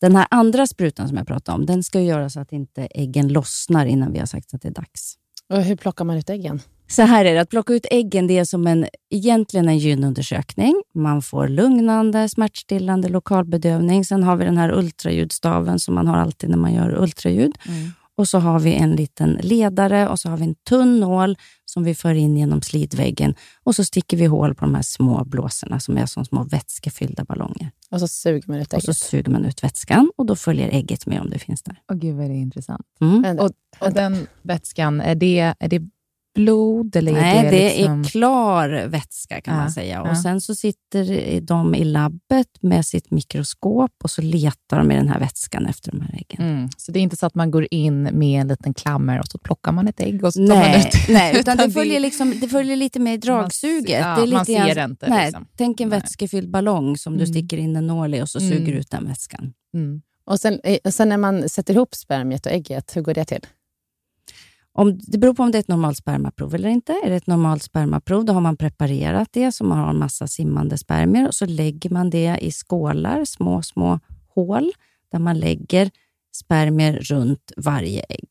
Den här andra sprutan som jag pratade om, den ska göra så att inte äggen lossnar innan vi har sagt att det är dags. Och hur plockar man ut äggen? Så här är det, att plocka ut äggen det är som en, egentligen en gynundersökning. Man får lugnande, smärtstillande, lokalbedövning. Sen har vi den här ultraljudstaven som man har alltid när man gör ultraljud. Mm. Och så har vi en liten ledare och så har vi en tunn nål som vi för in genom slidväggen. Och så sticker vi hål på de här små blåsorna som är som små vätskefyllda ballonger. Och så suger man ut ägget? Och så suger man ut vätskan och då följer ägget med om det finns där. Åh gud vad det är intressant. Mm. Och, och den vätskan, är det, är det blod? Eller Nej, det, det liksom... är klar vätska kan ja, man säga. Och ja. Sen så sitter de i labbet med sitt mikroskop och så letar de i den här vätskan efter de här äggen. Mm. Så det är inte så att man går in med en liten klammer och så plockar man ett ägg och så tar nej, man ut Nej, utan det följer, liksom, det följer lite med dragsuget. Man, ja, det är lite man ser grann, inte. Nej, liksom. Tänk en vätskefylld ballong som mm. du sticker in en nål i och så suger mm. ut den vätskan. Mm. Och sen, eh, sen när man sätter ihop spermiet och ägget, hur går det till? Om, det beror på om det är ett normalt spermaprov eller inte. Är det ett normalt spermaprov, då har man preparerat det, så man har en massa simmande spermier och så lägger man det i skålar, små, små hål, där man lägger spermier runt varje ägg.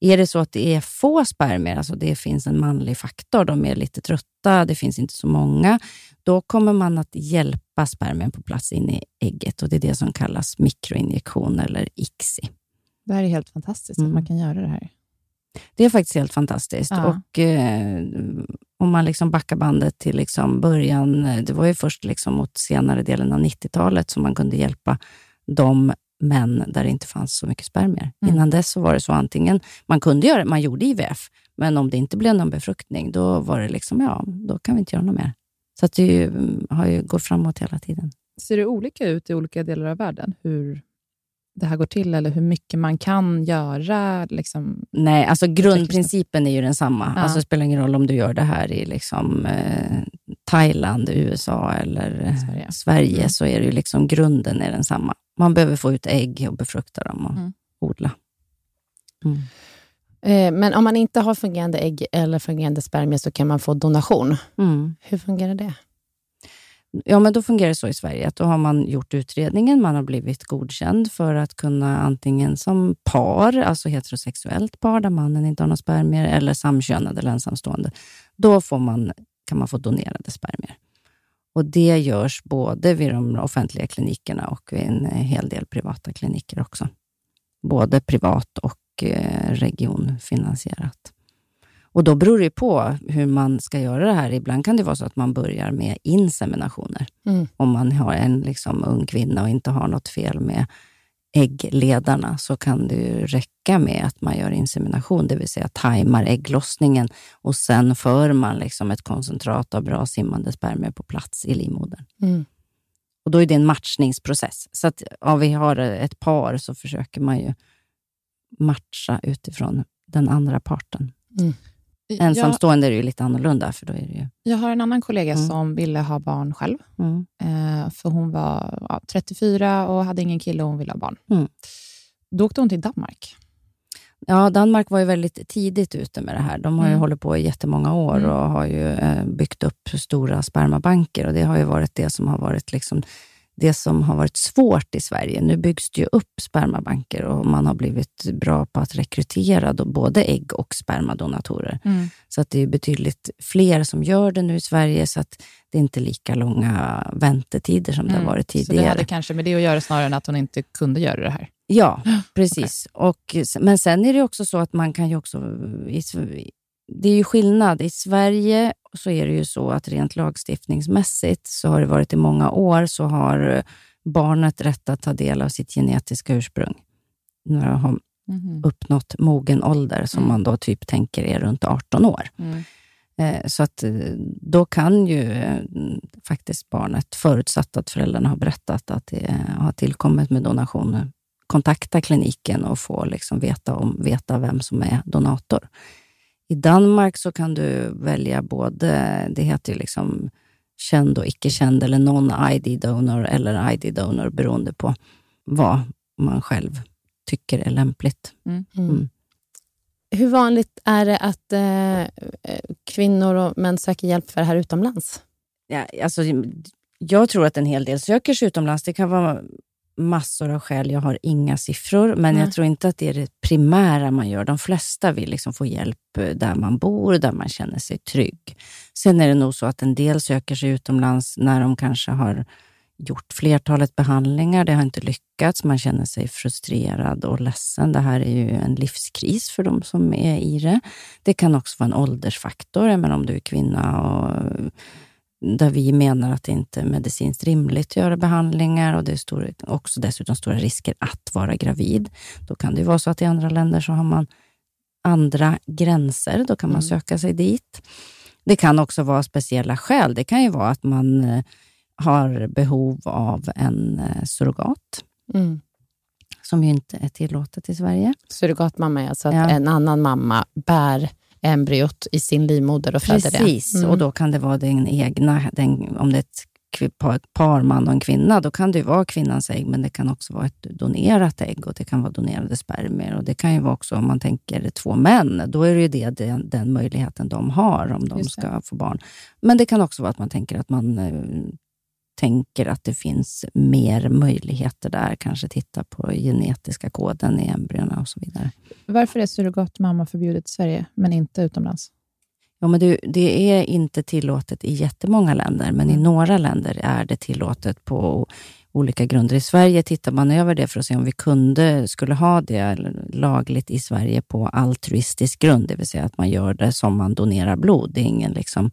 Är det så att det är få spermier, alltså det finns en manlig faktor, de är lite trötta, det finns inte så många, då kommer man att hjälpa spermien på plats in i ägget och det är det som kallas mikroinjektion eller ICSI. Det här är helt fantastiskt mm. att man kan göra det här. Det är faktiskt helt fantastiskt. Ja. Och eh, Om man liksom backar bandet till liksom början, eh, det var ju först liksom mot senare delen av 90-talet som man kunde hjälpa de män där det inte fanns så mycket spermier. Mm. Innan dess så var det så antingen, man kunde göra man gjorde IVF, men om det inte blev någon befruktning, då var det liksom, ja, då kan vi inte göra något mer. Så att det ju, mm, har ju gått framåt hela tiden. Ser det olika ut i olika delar av världen? Hur det här går till eller hur mycket man kan göra? Liksom, Nej, alltså grundprincipen är ju densamma. Ja. Alltså, det spelar ingen roll om du gör det här i liksom, eh, Thailand, USA eller Sverige, Sverige mm. så är det ju liksom, grunden är densamma. Man behöver få ut ägg och befrukta dem och mm. odla. Mm. Eh, men om man inte har fungerande ägg eller fungerande spermier så kan man få donation. Mm. Hur fungerar det? Ja, men då fungerar det så i Sverige att då har man gjort utredningen, man har blivit godkänd för att kunna antingen som par, alltså heterosexuellt par där mannen inte har några spermier, eller samkönad eller ensamstående. Då får man, kan man få donerade spermier. Och Det görs både vid de offentliga klinikerna och vid en hel del privata kliniker också. Både privat och eh, regionfinansierat. Och Då beror det på hur man ska göra det här. Ibland kan det vara så att man börjar med inseminationer. Mm. Om man har en liksom ung kvinna och inte har något fel med äggledarna så kan det ju räcka med att man gör insemination, det vill säga tajmar ägglossningen och sen för man liksom ett koncentrat av bra simmande spermier på plats i livmodern. Mm. Och Då är det en matchningsprocess. Så att om vi har ett par så försöker man ju matcha utifrån den andra parten. Mm. Ensamstående är det ju lite annorlunda. För då är det ju... Jag har en annan kollega Mm. som ville ha barn själv. Mm. Eh, för hon var ja, 34 och hade ingen kille och hon ville ha barn. Mm. Då åkte hon till Danmark. Ja, Danmark var ju väldigt tidigt ute med det här. De har ju Mm. hållit på i jättemånga år Mm. och har ju eh, byggt upp stora spermabanker. Och Det har ju varit det som har varit liksom det som har varit svårt i Sverige. Nu byggs det ju upp spermabanker och man har blivit bra på att rekrytera då både ägg och spermadonatorer. Så att det är betydligt fler som gör det nu i Sverige, så att det är inte lika långa väntetider som det har varit Så det tidigare. hade kanske med det att göra snarare än att hon inte kunde göra det här. Ja, precis. Och, men sen är det också så att man kan ju också... I, det är ju skillnad. I Sverige så är det ju så att rent lagstiftningsmässigt så har det varit i många år så har barnet rätt att ta del av sitt genetiska ursprung. När de har uppnått mogen ålder, som Mm. man då typ tänker är runt 18 år. Mm. Eh, Så att eh, då kan ju eh, faktiskt barnet, förutsatt att föräldrarna har berättat att det har tillkommit med donation, kontakta kliniken och få liksom veta, om, veta vem som är donator. I Danmark så kan du välja både, det heter ju liksom känd och icke känd eller non-ID-donor eller ID-donor beroende på vad man själv tycker är lämpligt. Mm. Mm. Hur vanligt är det att eh, kvinnor och män söker hjälp för det här utomlands? Ja, alltså, jag tror att en hel del söker sig utomlands. Det kan vara massor av skäl. Jag har inga siffror, men Nej. jag tror inte att det är det primära man gör. De flesta vill liksom få hjälp eh, där man bor, där man känner sig trygg. Sen är det nog så att en del söker sig utomlands när de kanske har gjort flertalet behandlingar. Det har inte lyckats. Man känner sig frustrerad och ledsen. Det här är ju en livskris för de som är i det. Det kan också vara en åldersfaktor. Menar, om du är kvinna och där vi menar att det inte är medicinskt rimligt att göra behandlingar och det är stora, också dessutom stora risker att vara gravid. Då kan det vara så att i andra länder så har man andra gränser. Då kan man Mm. söka sig dit. Det kan också vara speciella skäl. Det kan ju vara att man eh, har behov av en eh, surrogat, Mm. som ju inte är tillåtet i Sverige. Surrogatmamma är alltså att Ja. en annan mamma bär embryot i sin livmoder och föder det. Precis, Mm. och då kan det vara den egna, den, om det är ett par, par, man och en kvinna, då kan det vara kvinnans ägg, men det kan också vara ett donerat ägg och det kan vara donerade spermier. Och det kan ju vara också, om man tänker två män, då är det ju det, den, den möjligheten de har om de ska få barn. Men det kan också vara att man tänker att man eh, tänker att det finns mer möjligheter där, kanske titta på genetiska koden i embryona och så vidare. Varför är surrogatmamma förbjudet i Sverige, men inte utomlands? Ja, men det, det är inte tillåtet i jättemånga länder, men i Mm. några länder är det tillåtet på olika grunder. I Sverige tittar man över det för att se om vi kunde, skulle ha det lagligt i Sverige på altruistisk grund, det vill säga att man gör det som man donerar blod. Det är ingen, liksom,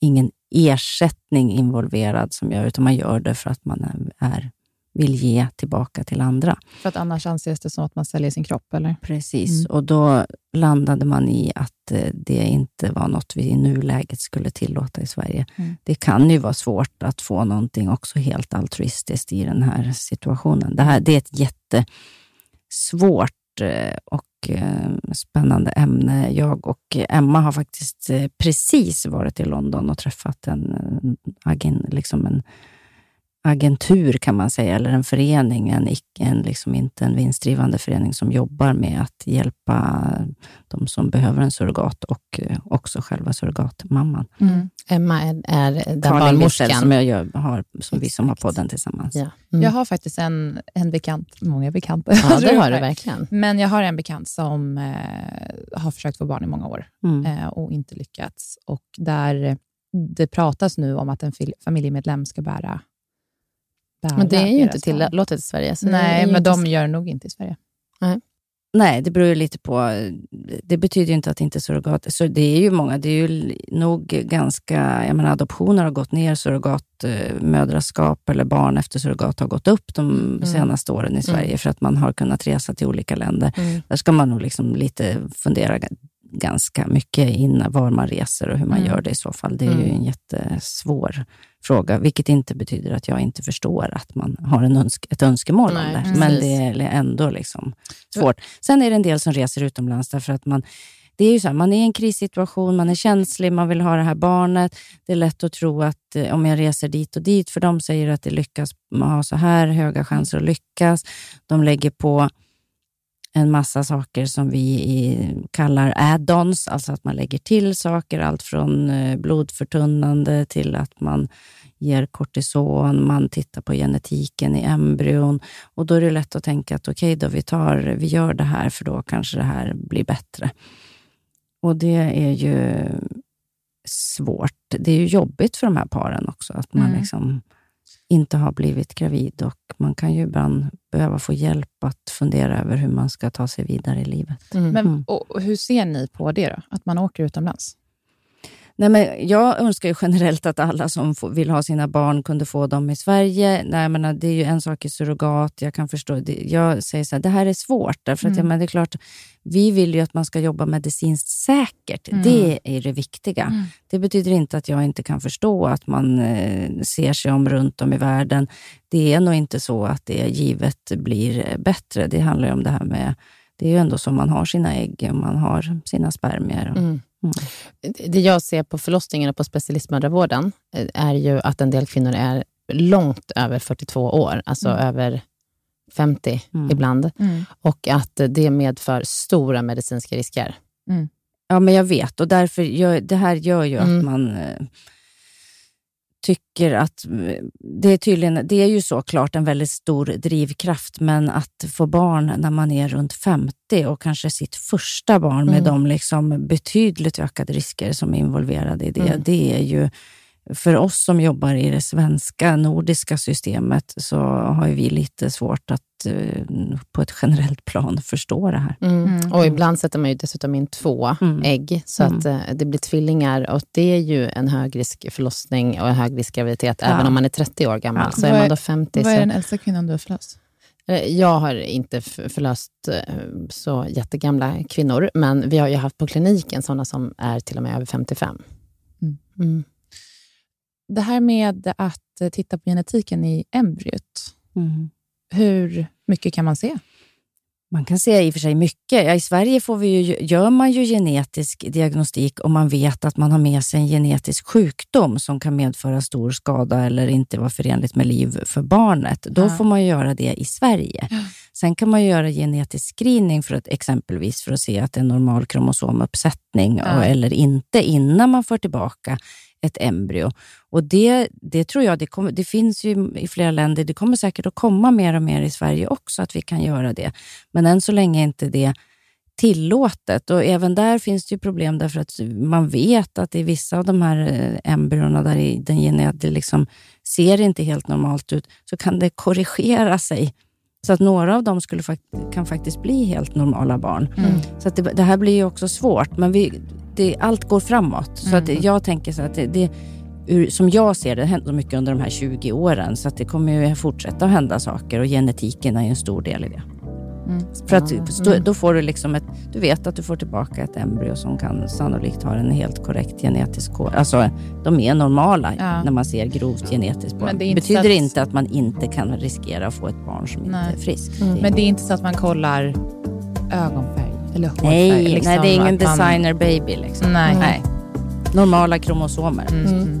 ingen ersättning involverad som gör, utan man gör det för att man är, vill ge tillbaka till andra. För att annars anses det som att man säljer sin kropp, eller? Precis, Mm. och då landade man i att eh, det inte var något vi i nuläget skulle tillåta i Sverige. Mm. Det kan ju vara svårt att få någonting också helt altruistiskt i den här situationen. Det, här, det är ett jättesvårt Eh, och eh, spännande ämne. Jag och Emma har faktiskt eh, precis varit i London och träffat en, en, liksom en agentur kan man säga, eller en förening, en, en liksom inte en vinstdrivande förening som jobbar med att hjälpa de som behöver en surrogat och eh, också själva surrogatmamman. Emma är, är den barnmorskan. som jag gör, har, som vi som har podden tillsammans. Ja. Mm. Jag har faktiskt en, en bekant, många bekanta. ja, det har du verkligen. Men jag har en bekant som eh, har försökt få barn i många år Mm. eh, och inte lyckats. Och där det pratas nu om att en fil- familjemedlem ska bära, bära Men det är ju inte tillåtet i Sverige. Det Nej, men de gör nog inte i Sverige. Nej, det beror ju lite på. Det betyder ju inte att inte surrogat... Så det är ju många, det är ju nog ganska... Jag menar, adoptioner har gått ner, surrogatmödraskap eller barn efter surrogat har gått upp de mm. senaste åren i Sverige mm. för att man har kunnat resa till olika länder. Mm. Där ska man nog liksom lite fundera ganska mycket innan var man reser och hur man mm. gör det i så fall. Det är ju mm. en jättesvår fråga, vilket inte betyder att jag inte förstår att man har en önsk ett önskemål Nej, om det. Men det är ändå liksom svårt. Sen är det en del som reser utomlands därför att man det är ju så här, man är i en krissituation, man är känslig, man vill ha det här barnet. Det är lätt att tro att eh, om jag reser dit och dit, för de säger att det lyckas, man har så här höga chanser att lyckas. De lägger på en massa saker som vi kallar add-ons, alltså att man lägger till saker, allt från eh, blodförtunnande till att man ger kortison, man tittar på genetiken i embryon och då är det lätt att tänka att okej, okay, då vi, tar, vi gör det här för då kanske det här blir bättre. Och det är ju svårt. Det är ju jobbigt för de här paren också, att man mm. liksom inte har blivit gravid och man kan ju ibland behöva få hjälp att fundera över hur man ska ta sig vidare i livet. Mm. Men, mm. och hur ser ni på det då? Att man åker utomlands? Nej, men jag önskar ju generellt att alla som vill ha sina barn kunde få dem i Sverige. Nej, men det är ju en sak i surrogat. Jag kan förstå. Jag säger så här, det här är svårt. Därför mm. att, ja, men det är klart, vi vill ju att man ska jobba medicinskt säkert. Mm. Det är det viktiga. Mm. Det betyder inte att jag inte kan förstå att man eh, ser sig om runt om i världen. Det är nog inte så att det givet blir bättre. Det handlar ju om det här med det är ju ändå så man har sina ägg och man har sina spermier. Mm. Mm. Det jag ser på förlossningarna på specialistmödravården eh, är ju att en del kvinnor är långt över 42 år, alltså mm. över 50 mm. ibland. Mm. Och att det medför stora medicinska risker. Mm. Ja, men jag vet och därför gör, det här gör ju att man eh, tycker att det är tydligen, det är ju såklart en väldigt stor drivkraft, men att få barn när man är runt 50 och kanske sitt första barn med de liksom betydligt ökade risker som är involverade i det, mm. det är ju för oss som jobbar i det svenska nordiska systemet så har vi lite svårt att på ett generellt plan förstå det här. Mm. Mm. Och ibland sätter man ju dessutom in två mm. ägg så att mm. eh, det blir tvillingar och det är ju en högrisk förlossning och en högrisk graviditet ja. även om man är 30 år gammal. Ja. Så är man då 50 Vad är den äldsta kvinnan du har förlöst? Eh, jag har inte förlöst så jättegamla kvinnor, men vi har ju haft på kliniken sådana som är till och med över 55. Mm. mm det här med att titta på genetiken i embryot, mm. Hur mycket kan man se? Man kan se i och för sig mycket. Ja, I Sverige får vi ju, gör man ju genetisk diagnostik om man vet att man har med sig en genetisk sjukdom som kan medföra stor skada eller inte vara förenligt med liv för barnet. Då ja. får man göra det i Sverige. Ja. Sen kan man göra genetisk screening för att exempelvis för att se att det är normal kromosomuppsättning ja. eller inte innan man för tillbaka ett embryo. Och det, det tror jag, det, kommer, det finns ju i flera länder. Det kommer säkert att komma mer och mer i Sverige också, att vi kan göra det. Men än så länge är inte det tillåtet. Och även där finns det ju problem därför att man vet att i vissa av de här eh, embryona där den genetiken liksom ser inte helt normalt ut, så kan det korrigera sig. Så att några av dem skulle, kan faktiskt bli helt normala barn. Mm. Så det, det, här blir ju också svårt, men vi, det, allt går framåt. Så att mm. jag tänker så att det, det ur, som jag ser det, det hänt mycket under de här 20 åren. Så att det kommer ju fortsätta att hända saker och genetiken är en stor del i det. Mm. För att då, då, får du liksom ett, du vet att du får tillbaka ett embryo som kan sannolikt ha en helt korrekt genetisk kod. Alltså, de är normala ja. när man ser grovt genetiskt på dem. Det betyder att... inte att man inte kan riskera att få ett barn som Nej. inte är friskt. Mm. Men det är inte så att man kollar ögonfärg eller hårfärg? Nej, liksom, nej det är ingen designer man... baby. Liksom. Nej. nej. Normala kromosomer. Mm.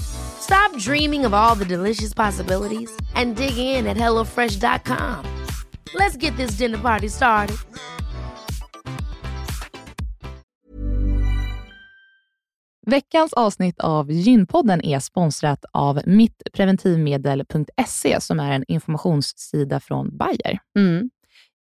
Stop dreaming of all the delicious possibilities and dig in at HelloFresh.com. Let's get this dinner party started. Veckans avsnitt av Gynpodden är sponsrat av mittpreventivmedel.se som är en informationssida från Bayer. Mm.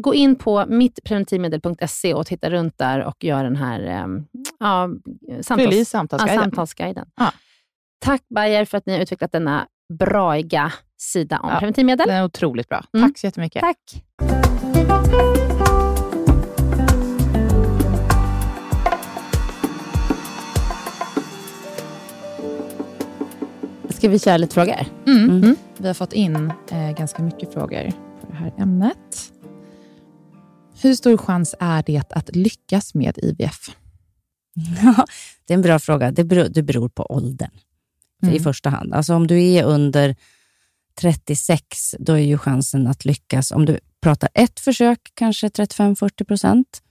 gå in på mittpreventivmedel.se och titta runt där och gör den här eh, ja, samtals, ja, samtalsguiden. samtalsguiden. Ja. Tack Bayer för att ni har utvecklat denna braiga sida om Ja. preventivmedel. Den är otroligt bra. Mm. Tack så jättemycket. Tack. Ska vi köra lite frågor? Mm. Mm. Vi har fått in eh, ganska mycket frågor på det här ämnet. Hur stor chans är det att lyckas med IVF? Ja, det är en bra fråga. Det beror, det beror på åldern Mm. i första hand. Alltså om du är under 36, då är ju chansen att lyckas, om du pratar ett försök, kanske 35-40 procent.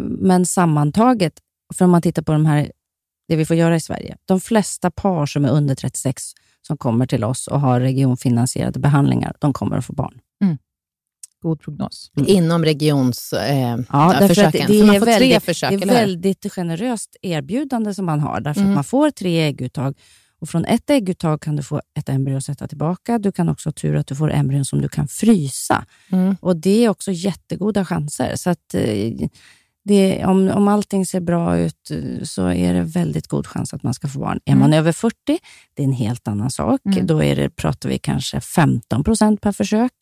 Men sammantaget, för om man tittar på de här, det vi får göra i Sverige, de flesta par som är under 36 som kommer till oss och har regionfinansierade behandlingar, de kommer att få barn. God prognos. Inom regions... Eh, Ja, försöken. det Så man är får tre väldigt- försök, Det är väldigt generöst erbjudande som man har, därför Mm. att man får tre ägguttag. Och från ett ägguttag kan du få ett embryo att sätta tillbaka. Du kan också ha tur att du får embryon som du kan frysa. Mm. Och Det är också jättegoda chanser. Så att, eh, det, om, om allting ser bra ut eh, så är det väldigt god chans att man ska få barn. Är man över 40, det är en helt annan sak. Mm. Då är det, pratar vi kanske 15 procent per försök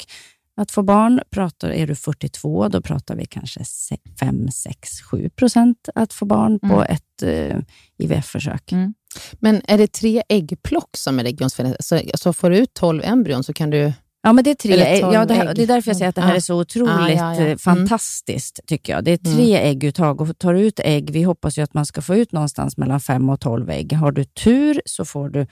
att få barn. Pratar, är du 42, då pratar vi kanske 5, 6, 7 procent att få barn på Mm. ett eh, IVF-försök. Mm. Men är det tre äggplock som är regionsfinansierat? Så, så får du ut 12 embryon så kan du... Ja, men det är tre. Ja, det, här, det är därför jag säger att det här Ja. är så otroligt Ja, ja, eh, Mm. fantastiskt, tycker jag. Det är tre ägguttag och tar du ut ägg, vi hoppas ju att man ska få ut någonstans mellan fem och tolv ägg. Har du tur så får du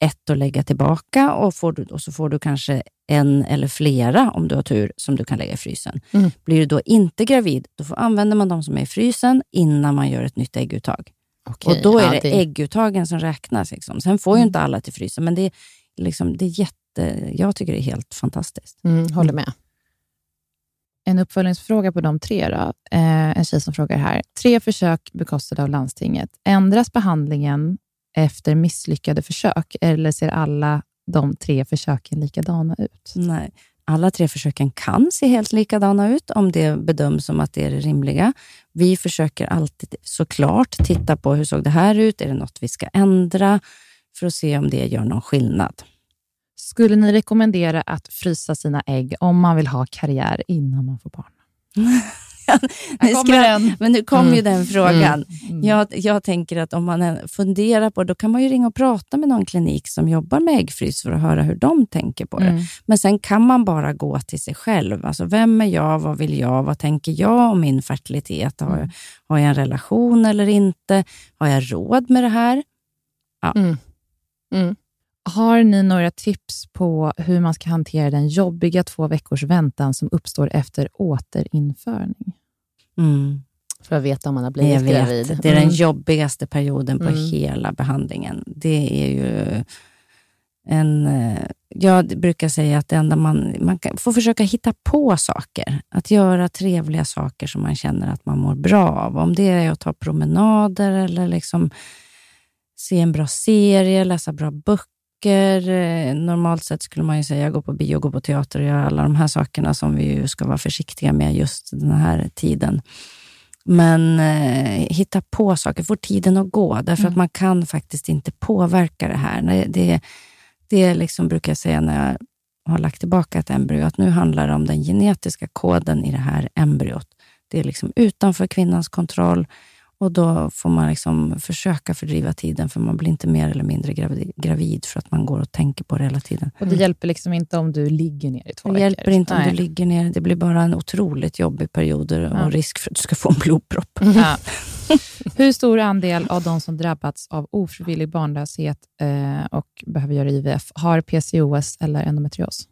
ett att lägga tillbaka och, får du, och så får du kanske en eller flera, om du har tur, som du kan lägga i frysen. Mm. Blir du då inte gravid, då får, använder man de som är i frysen innan man gör ett nytt ägguttag. Okej, och då är ja, det, ägguttagen som räknas. Liksom. Sen får ju Mm. inte alla till frysen, men det är, liksom, det är jätte, jag tycker det är helt fantastiskt. Mm, håller med. En uppföljningsfråga på de tre. Då. Eh, en tjej som frågar här. Tre försök bekostade av landstinget. Ändras behandlingen efter misslyckade försök eller ser alla de tre försöken likadana ut? Nej. Alla tre försöken kan se helt likadana ut om det bedöms som att det är det rimliga. Vi försöker alltid såklart titta på hur såg det här ut? Är det något vi ska ändra? För att se om det gör någon skillnad. Skulle ni rekommendera att frysa sina ägg om man vill ha karriär innan man får barn? nu kommer den. Men nu kom Mm. ju den frågan. Mm. Jag, jag tänker att om man funderar på det, då kan man ju ringa och prata med någon klinik som jobbar med äggfrys för att höra hur de tänker på det. Mm. Men sen kan man bara gå till sig själv. Alltså, vem är jag? Vad vill jag? Vad tänker jag om min fertilitet? Har, jag, har jag en relation eller inte? Har jag råd med det här? Mm. Mm. Har ni några tips på hur man ska hantera den jobbiga två veckors väntan som uppstår efter återinförning? Mm. För att veta om man har Jag blivit vet. gravid. Det är den Mm. jobbigaste perioden på Mm. hela behandlingen. Det är ju en... eh, Jag brukar säga att det enda man, man kan, får försöka hitta på saker. Att göra trevliga saker som man känner att man mår bra av. Om det är att ta promenader eller liksom se en bra serie, läsa bra böcker. Eh, Normalt sett skulle man ju säga gå på bio, gå på teater och göra alla de här sakerna som vi ju ska vara försiktiga med just den här tiden. Men eh, hitta på saker, få tiden att gå, därför att man kan faktiskt inte påverka det här. Det, det, det liksom brukar jag säga när jag har lagt tillbaka ett embryo, att nu handlar det om den genetiska koden i det här embryot. Det är liksom utanför kvinnans kontroll och då får man liksom försöka fördriva tiden, för man blir inte mer eller mindre gravid, gravid för att man går och tänker på det hela tiden. Och Det hjälper liksom inte om du ligger ner i två Det veckor. hjälper inte om Nej. du ligger ner. Det blir bara en otroligt jobbig period och Ja. risk för att du ska få en blodpropp. Ja. Hur stor andel av de som drabbats av ofrivillig barnlöshet eh, och behöver göra IVF har PCOS eller endometrios?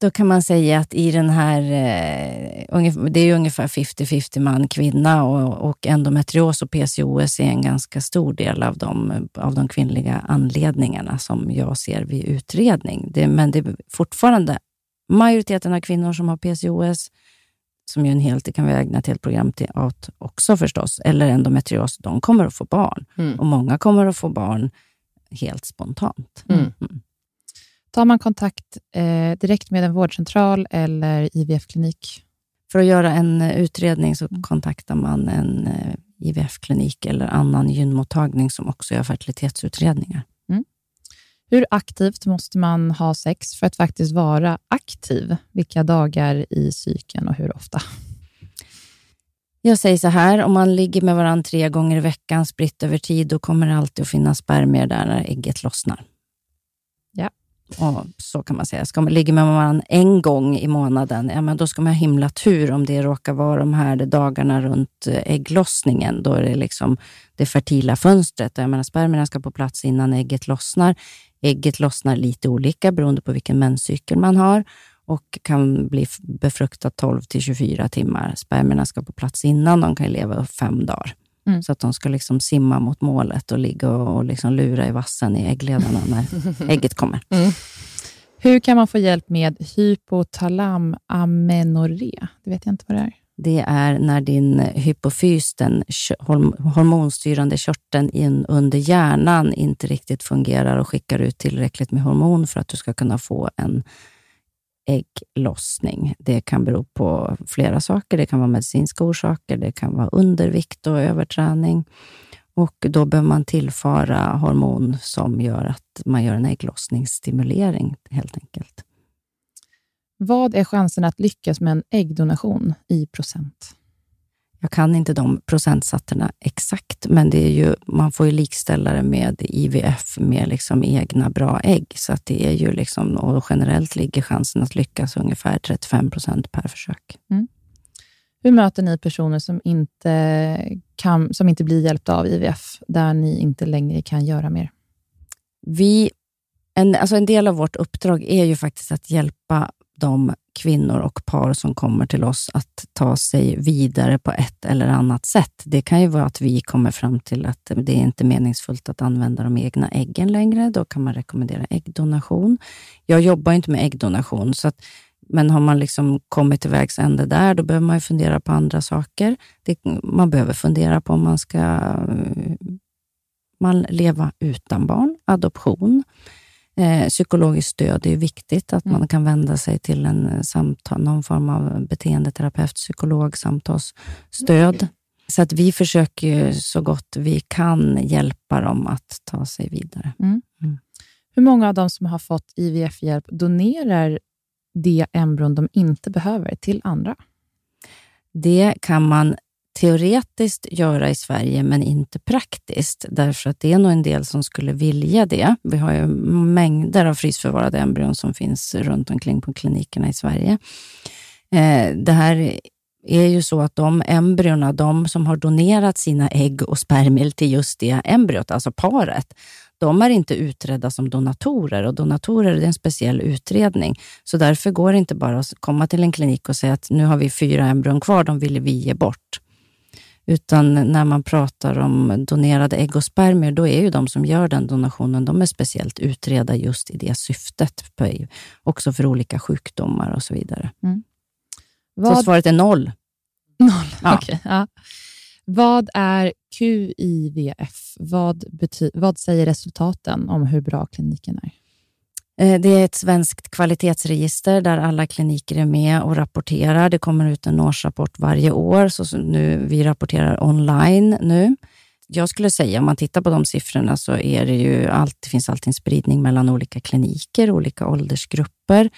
Då kan man säga att i den här, eh, det är ungefär 50-50 man kvinna och, och endometrios och PCOS är en ganska stor del av de, av de kvinnliga anledningarna som jag ser vid utredning. Det, men det är fortfarande majoriteten av kvinnor som har PCOS, som ju en helt, det kan vi ägna ett helt program till åt också förstås, eller endometrios, de kommer att få barn. Mm. Och många kommer att få barn helt spontant. Mm. Tar man kontakt eh, direkt med en vårdcentral eller IVF-klinik? För att göra en eh, utredning så kontaktar man en eh, IVF-klinik eller annan gynmottagning som också gör fertilitetsutredningar. Hur aktivt måste man ha sex för att faktiskt vara aktiv? Vilka dagar i cykeln och hur ofta? Jag säger så här, om man ligger med varandra tre gånger i veckan spritt över tid, då kommer det alltid att finnas spermier där när ägget lossnar. Och så kan man säga. Ska man ligga med varandra en gång i månaden, ja, men då ska man ha himla tur om det råkar vara de här dagarna runt eh, ägglossningen. Då är det liksom det fertila fönstret. Jag menar, spermierna ska på plats innan ägget lossnar. Ägget lossnar lite olika beroende på vilken menscykel man har och kan bli befruktat 12 till 24 timmar. Spermierna ska på plats innan, de kan leva fem dagar. Mm. Så att de ska liksom simma mot målet och ligga och, liksom lura i vassen i äggledarna när ägget kommer. Hur kan man få hjälp med hypotalamamenorré? Det vet jag inte vad det är. Det är när din hypofys, den hormonstyrande körteln in under hjärnan, inte riktigt fungerar och skickar ut tillräckligt med hormon för att du ska kunna få en ägglossning. Det kan bero på flera saker. Det kan vara medicinska orsaker, det kan vara undervikt och överträning. Och då behöver man tillföra hormon som gör att man gör en ägglossningsstimulering, helt enkelt. Vad är chansen att lyckas med en äggdonation i procent? Jag kan inte de procentsatserna exakt, men det är ju, man får ju likställa det med IVF med liksom egna bra ägg. Så att det är ju liksom, och generellt ligger chansen att lyckas ungefär 35 procent per försök. Hur möter ni personer som inte, kan, som inte blir hjälpta av IVF, där ni inte längre kan göra mer? Vi, en, alltså en del av vårt uppdrag är ju faktiskt att hjälpa de kvinnor och par som kommer till oss att ta sig vidare på ett eller annat sätt. Det kan ju vara att vi kommer fram till att det är inte meningsfullt att använda de egna äggen längre. Då kan man rekommendera äggdonation. Jag jobbar inte med äggdonation, så att, men har man liksom kommit till vägs ände där, då behöver man ju fundera på andra saker. Det, man behöver fundera på om man ska eh, man leva utan barn, adoption. Eh, psykologiskt stöd är viktigt, att Mm. man kan vända sig till en eh, samtal, någon form av beteendeterapeut, psykolog, samtalsstöd. Så att vi försöker så gott vi kan hjälpa dem att ta sig vidare. Hur många av de som har fått IVF-hjälp donerar de embryon de inte behöver till andra? Det kan man teoretiskt göra i Sverige, men inte praktiskt, därför att det är nog en del som skulle vilja det. Vi har ju mängder av frysförvarade embryon som finns runt omkring på klinikerna i Sverige. Eh, det här är ju så att de embryona, de som har donerat sina ägg och spermier till just det embryot, alltså paret, de är inte utredda som donatorer och donatorer är en speciell utredning. Så därför går det inte bara att komma till en klinik och säga att nu har vi fyra embryon kvar, de vill vi ge bort. Utan när man pratar om donerade ägg och spermier, då är ju de som gör den donationen, de är speciellt utredda just i det syftet. Också för olika sjukdomar och så vidare. Så Vad, svaret är noll. Noll. Ja. Okej, ja. Vad är QIVF? Vad, bety- vad säger resultaten om hur bra kliniken är? Eh, det är ett svenskt kvalitetsregister där alla kliniker är med och rapporterar. Det kommer ut en årsrapport varje år, så nu, vi rapporterar online nu. Jag skulle säga, om man tittar på de siffrorna, så är det ju allt, det finns alltid en spridning mellan olika kliniker, olika åldersgrupper.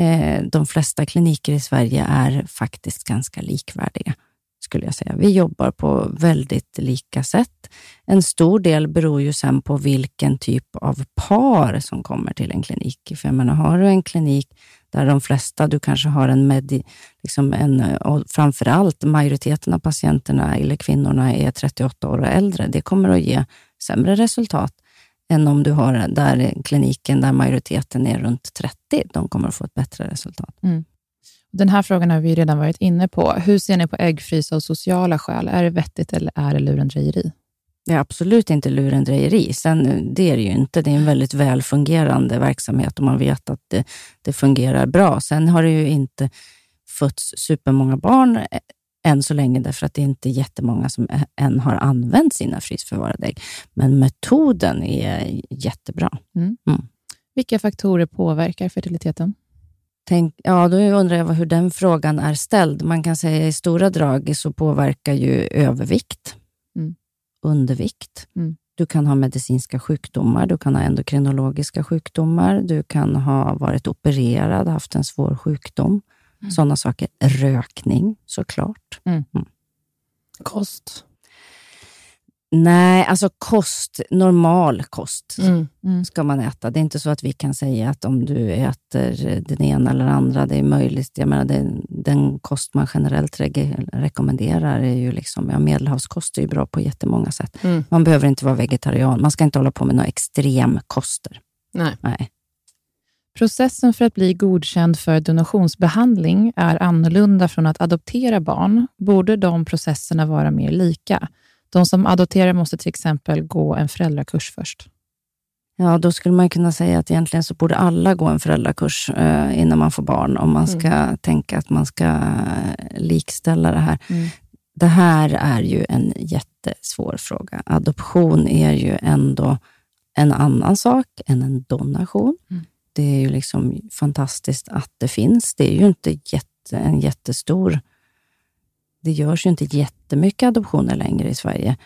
Eh, de flesta kliniker i Sverige är faktiskt ganska likvärdiga, skulle jag säga. Vi jobbar på väldigt lika sätt. En stor del beror ju sen på vilken typ av par som kommer till en klinik. För jag menar, har du en klinik där de flesta, du kanske har en med, liksom en, och framför allt majoriteten av patienterna eller kvinnorna är 38 år och äldre, det kommer att ge sämre resultat än om du har där kliniken där majoriteten är runt 30. De kommer att få ett bättre resultat. Mm. Den här frågan har vi redan varit inne på. Hur ser ni på äggfrys av sociala skäl? Är det vettigt eller är det lurendrejeri? Det är absolut inte lurendrejeri. Sen, det är det ju inte. Det är en väldigt väl fungerande verksamhet och man vet att det, det fungerar bra. Sen har det ju inte fötts supermånga barn eh, än så länge, därför att det är inte jättemånga som ä- än har använt sina frysförvarade ägg. Men metoden är jättebra. Vilka faktorer påverkar fertiliteten? Tänk, ja, då undrar jag hur den frågan är ställd. Man kan säga i stora drag så påverkar ju övervikt, Mm. undervikt. Mm. Du kan ha medicinska sjukdomar, du kan ha endokrinologiska sjukdomar, du kan ha varit opererad, haft en svår sjukdom. Mm. Sådana saker. Rökning såklart. Kost. Nej, alltså kost, normal kost Mm. ska man äta. Det är inte så att vi kan säga att om du äter den ena eller andra, det är möjligt. Jag menar, den, den kost man generellt reg- rekommenderar är ju liksom, ja, medelhavskost är ju bra på jättemånga sätt. Mm. Man behöver inte vara vegetarian. Man ska inte hålla på med några extremkoster. Nej. Nej. Processen för att bli godkänd för donationsbehandling är annorlunda från att adoptera barn. Borde de processerna vara mer lika? De som adopterar måste till exempel gå en föräldrakurs först. Ja, då skulle man kunna säga att egentligen så borde alla gå en föräldrakurs eh, innan man får barn, om man ska tänka att man ska eh, likställa det här. Mm. Det här är ju en jättesvår fråga. Adoption är ju ändå en annan sak än en donation. Mm. Det är ju liksom fantastiskt att det finns. Det är ju inte jätte, en jättestor... Det görs ju inte jättemycket adoptioner längre i Sverige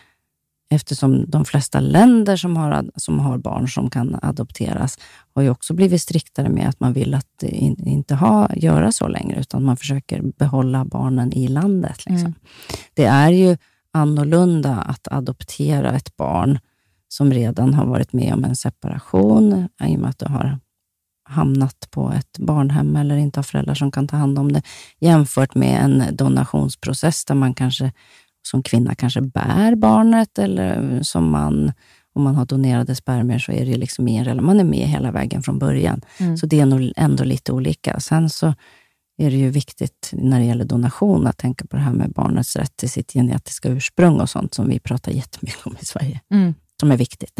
eftersom de flesta länder som har, som har barn som kan adopteras har ju också blivit striktare med att man vill att in, inte ha, göra så längre, utan man försöker behålla barnen i landet. Liksom. Mm. Det är ju annorlunda att adoptera ett barn som redan har varit med om en separation, i och med att du har hamnat på ett barnhem eller inte har föräldrar som kan ta hand om det, jämfört med en donationsprocess där man kanske som kvinna kanske bär barnet eller som man, om man har donerade spermier så är det liksom i en, rela- man är med hela vägen från början. Mm. Så det är nog ändå lite olika. Sen så är det ju viktigt när det gäller donation att tänka på det här med barnets rätt till sitt genetiska ursprung och sånt som vi pratar jättemycket om i Sverige, Mm. som är viktigt.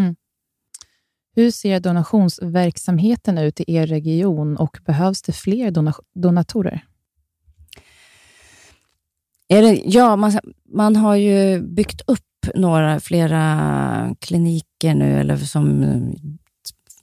Hur ser donationsverksamheten ut i er region och behövs det fler dona- donatorer? Är det, ja, man, man har ju byggt upp några, flera kliniker nu, eller som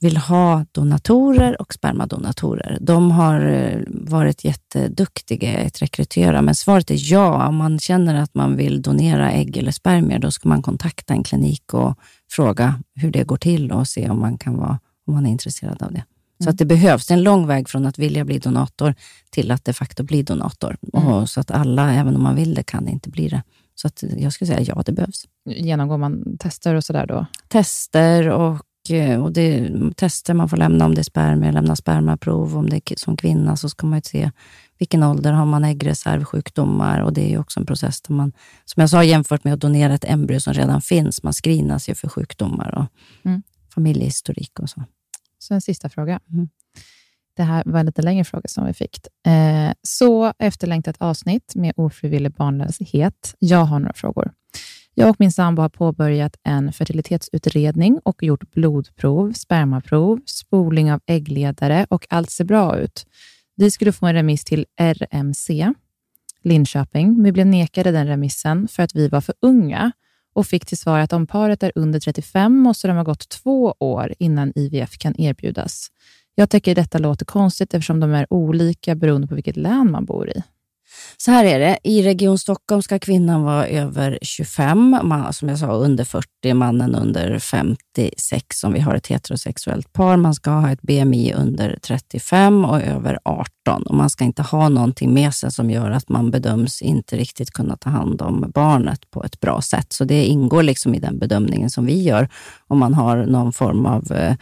vill ha donatorer och spermadonatorer. De har eh, varit jätteduktiga att rekrytera, men svaret är ja. Om man känner att man vill donera ägg eller spermier, då ska man kontakta en klinik och fråga hur det går till och se om man kan vara om man är intresserad av det. Så mm. att det behövs en lång väg från att vilja bli donator till att de facto bli donator. Mm. Och så att alla, även om man vill det, kan inte bli det. Så att jag skulle säga ja, det behövs. Genomgår man tester och sådär då? Tester och Eh, och det tester man får lämna om det är spermier, lämna spermaprov. Om det är som kvinna så ska man se vilken ålder har man äggreservsjukdomar och det är också en process där man, som jag sa, jämfört med att donera ett embryo som redan finns, man screenas ju för sjukdomar och mm. familjehistorik och så. Så en sista fråga. Mm. Det här var en lite längre fråga som vi fick. Eh, så efterlängtat avsnitt med ofrivillig barnlöshet. Jag har några frågor. Jag och min sambo har påbörjat en fertilitetsutredning och gjort blodprov, spermaprov, spolning av äggledare och allt ser bra ut. Vi skulle få en remiss till RMC, Linköping, men vi blev nekade den remissen för att vi var för unga och fick till svar att om paret är under 35 måste de ha gått två år innan IVF kan erbjudas. Jag tycker detta låter konstigt eftersom de är olika beroende på vilket län man bor i. Så här är det. I Region Stockholm ska kvinnan vara över 25, man, som jag sa under 40, mannen under 56 om vi har ett heterosexuellt par. Man ska ha ett BMI under 35 och över 18 och man ska inte ha någonting med sig som gör att man bedöms inte riktigt kunna ta hand om barnet på ett bra sätt. Så det ingår liksom i den bedömningen som vi gör om man har någon form av eh,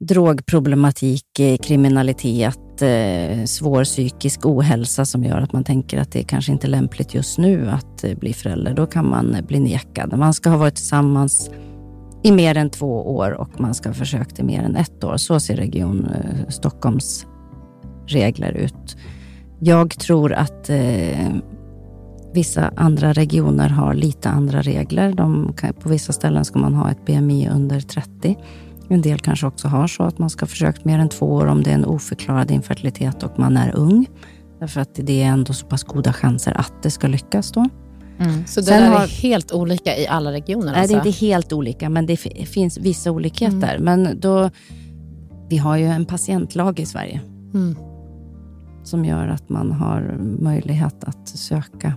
drogproblematik, eh, kriminalitet, eh, svår psykisk ohälsa som gör att man tänker att det kanske inte är lämpligt just nu att eh, bli förälder. Då kan man bli nekad. Man ska ha varit tillsammans i mer än två år och man ska ha försökt i mer än ett år. Så ser Region Stockholms regler ut. Jag tror att eh, vissa andra regioner har lite andra regler. De kan, på vissa ställen ska man ha ett BMI under 30. En del kanske också har så att man ska ha försökt mer än två år om det är en oförklarad infertilitet och man är ung. Därför att det är ändå så pass goda chanser att det ska lyckas då. Mm. Så det Sen där har, är helt olika i alla regioner? Nej, alltså. det är inte helt olika, men det finns vissa olikheter. Mm. Men då, vi har ju en patientlag i Sverige. Mm. Som gör att man har möjlighet att söka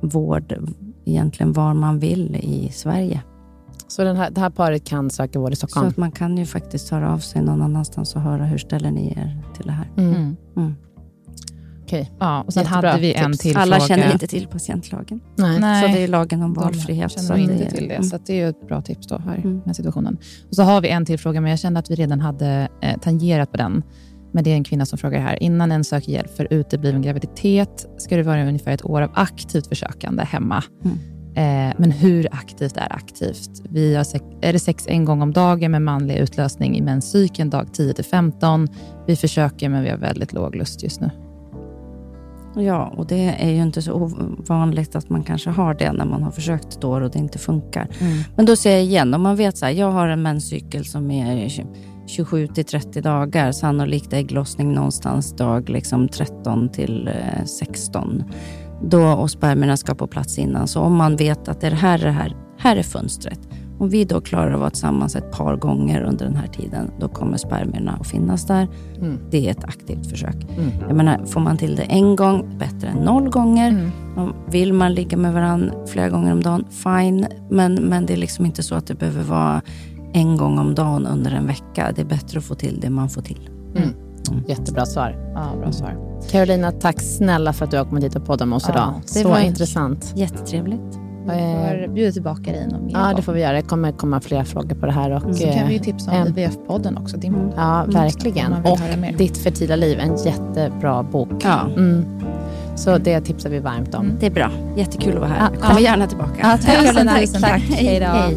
vård egentligen var man vill i Sverige. Så den här, det här paret kan söka vård i Stockholm? Så att man kan ju faktiskt höra av sig någon annanstans och höra hur ställer ni er till det här. Mm. Mm. mm. Okej. Ja, och sen Jättebra hade vi en till Alla fråga. känner inte till patientlagen. Nej. Nej. Så det är lagen om valfrihet. De känner inte det, till det, mm. så det är ett bra tips då här, mm. den situationen. Och så har vi en till fråga, men jag kände att vi redan hade eh, tangerat på den. Men det är en kvinna som frågar här. Innan en söker hjälp för utebliven graviditet ska det vara ungefär ett år av aktivt försökande hemma. Mm. Eh, men hur aktivt är aktivt? Vi har sex, är det sex en gång om dagen med manlig utlösning i menscykeln dag 10 till 15. Vi försöker, men vi har väldigt låg lust just nu. Ja, och det är ju inte så ovanligt att man kanske har det när man har försökt ett år och det inte funkar. Mm. Men då säger jag igen, om man vet så här, jag har en menscykel som är 27 till 30 dagar, sannolikt ägglossning någonstans dag liksom 13 till 16 då och spermierna ska på plats innan. Så om man vet att det är här, det här, här är fönstret. Om vi då klarar att vara tillsammans ett par gånger under den här tiden, då kommer spermierna att finnas där. Mm. Det är ett aktivt försök. Mm. Jag menar, får man till det en gång, bättre än noll gånger. Mm. Vill man ligga med varandra flera gånger om dagen, fine. Men, men det är liksom inte så att det behöver vara en gång om dagen under en vecka. Det är bättre att få till det man får till. Mm. Mm. Jättebra svar. Ja, bra svar. Carolina, tack snälla för att du har kommit hit och poddat med oss ja, idag. Så var intressant. Jättetrevligt. Vi får bjuda tillbaka dig någon mer Ja, det får vi göra. Det kommer komma fler frågor på det här. Och, så kan vi ju tipsa om en... IVF-podden också. Din Ja, verkligen. Och Ditt fertila liv, en jättebra bok. Ja. Mm. Så det tipsar vi varmt om. Mm. Det är bra. Jättekul att vara här. Ja, Kommer ja. gärna tillbaka. Ja, tack, tack. tack. Hej då.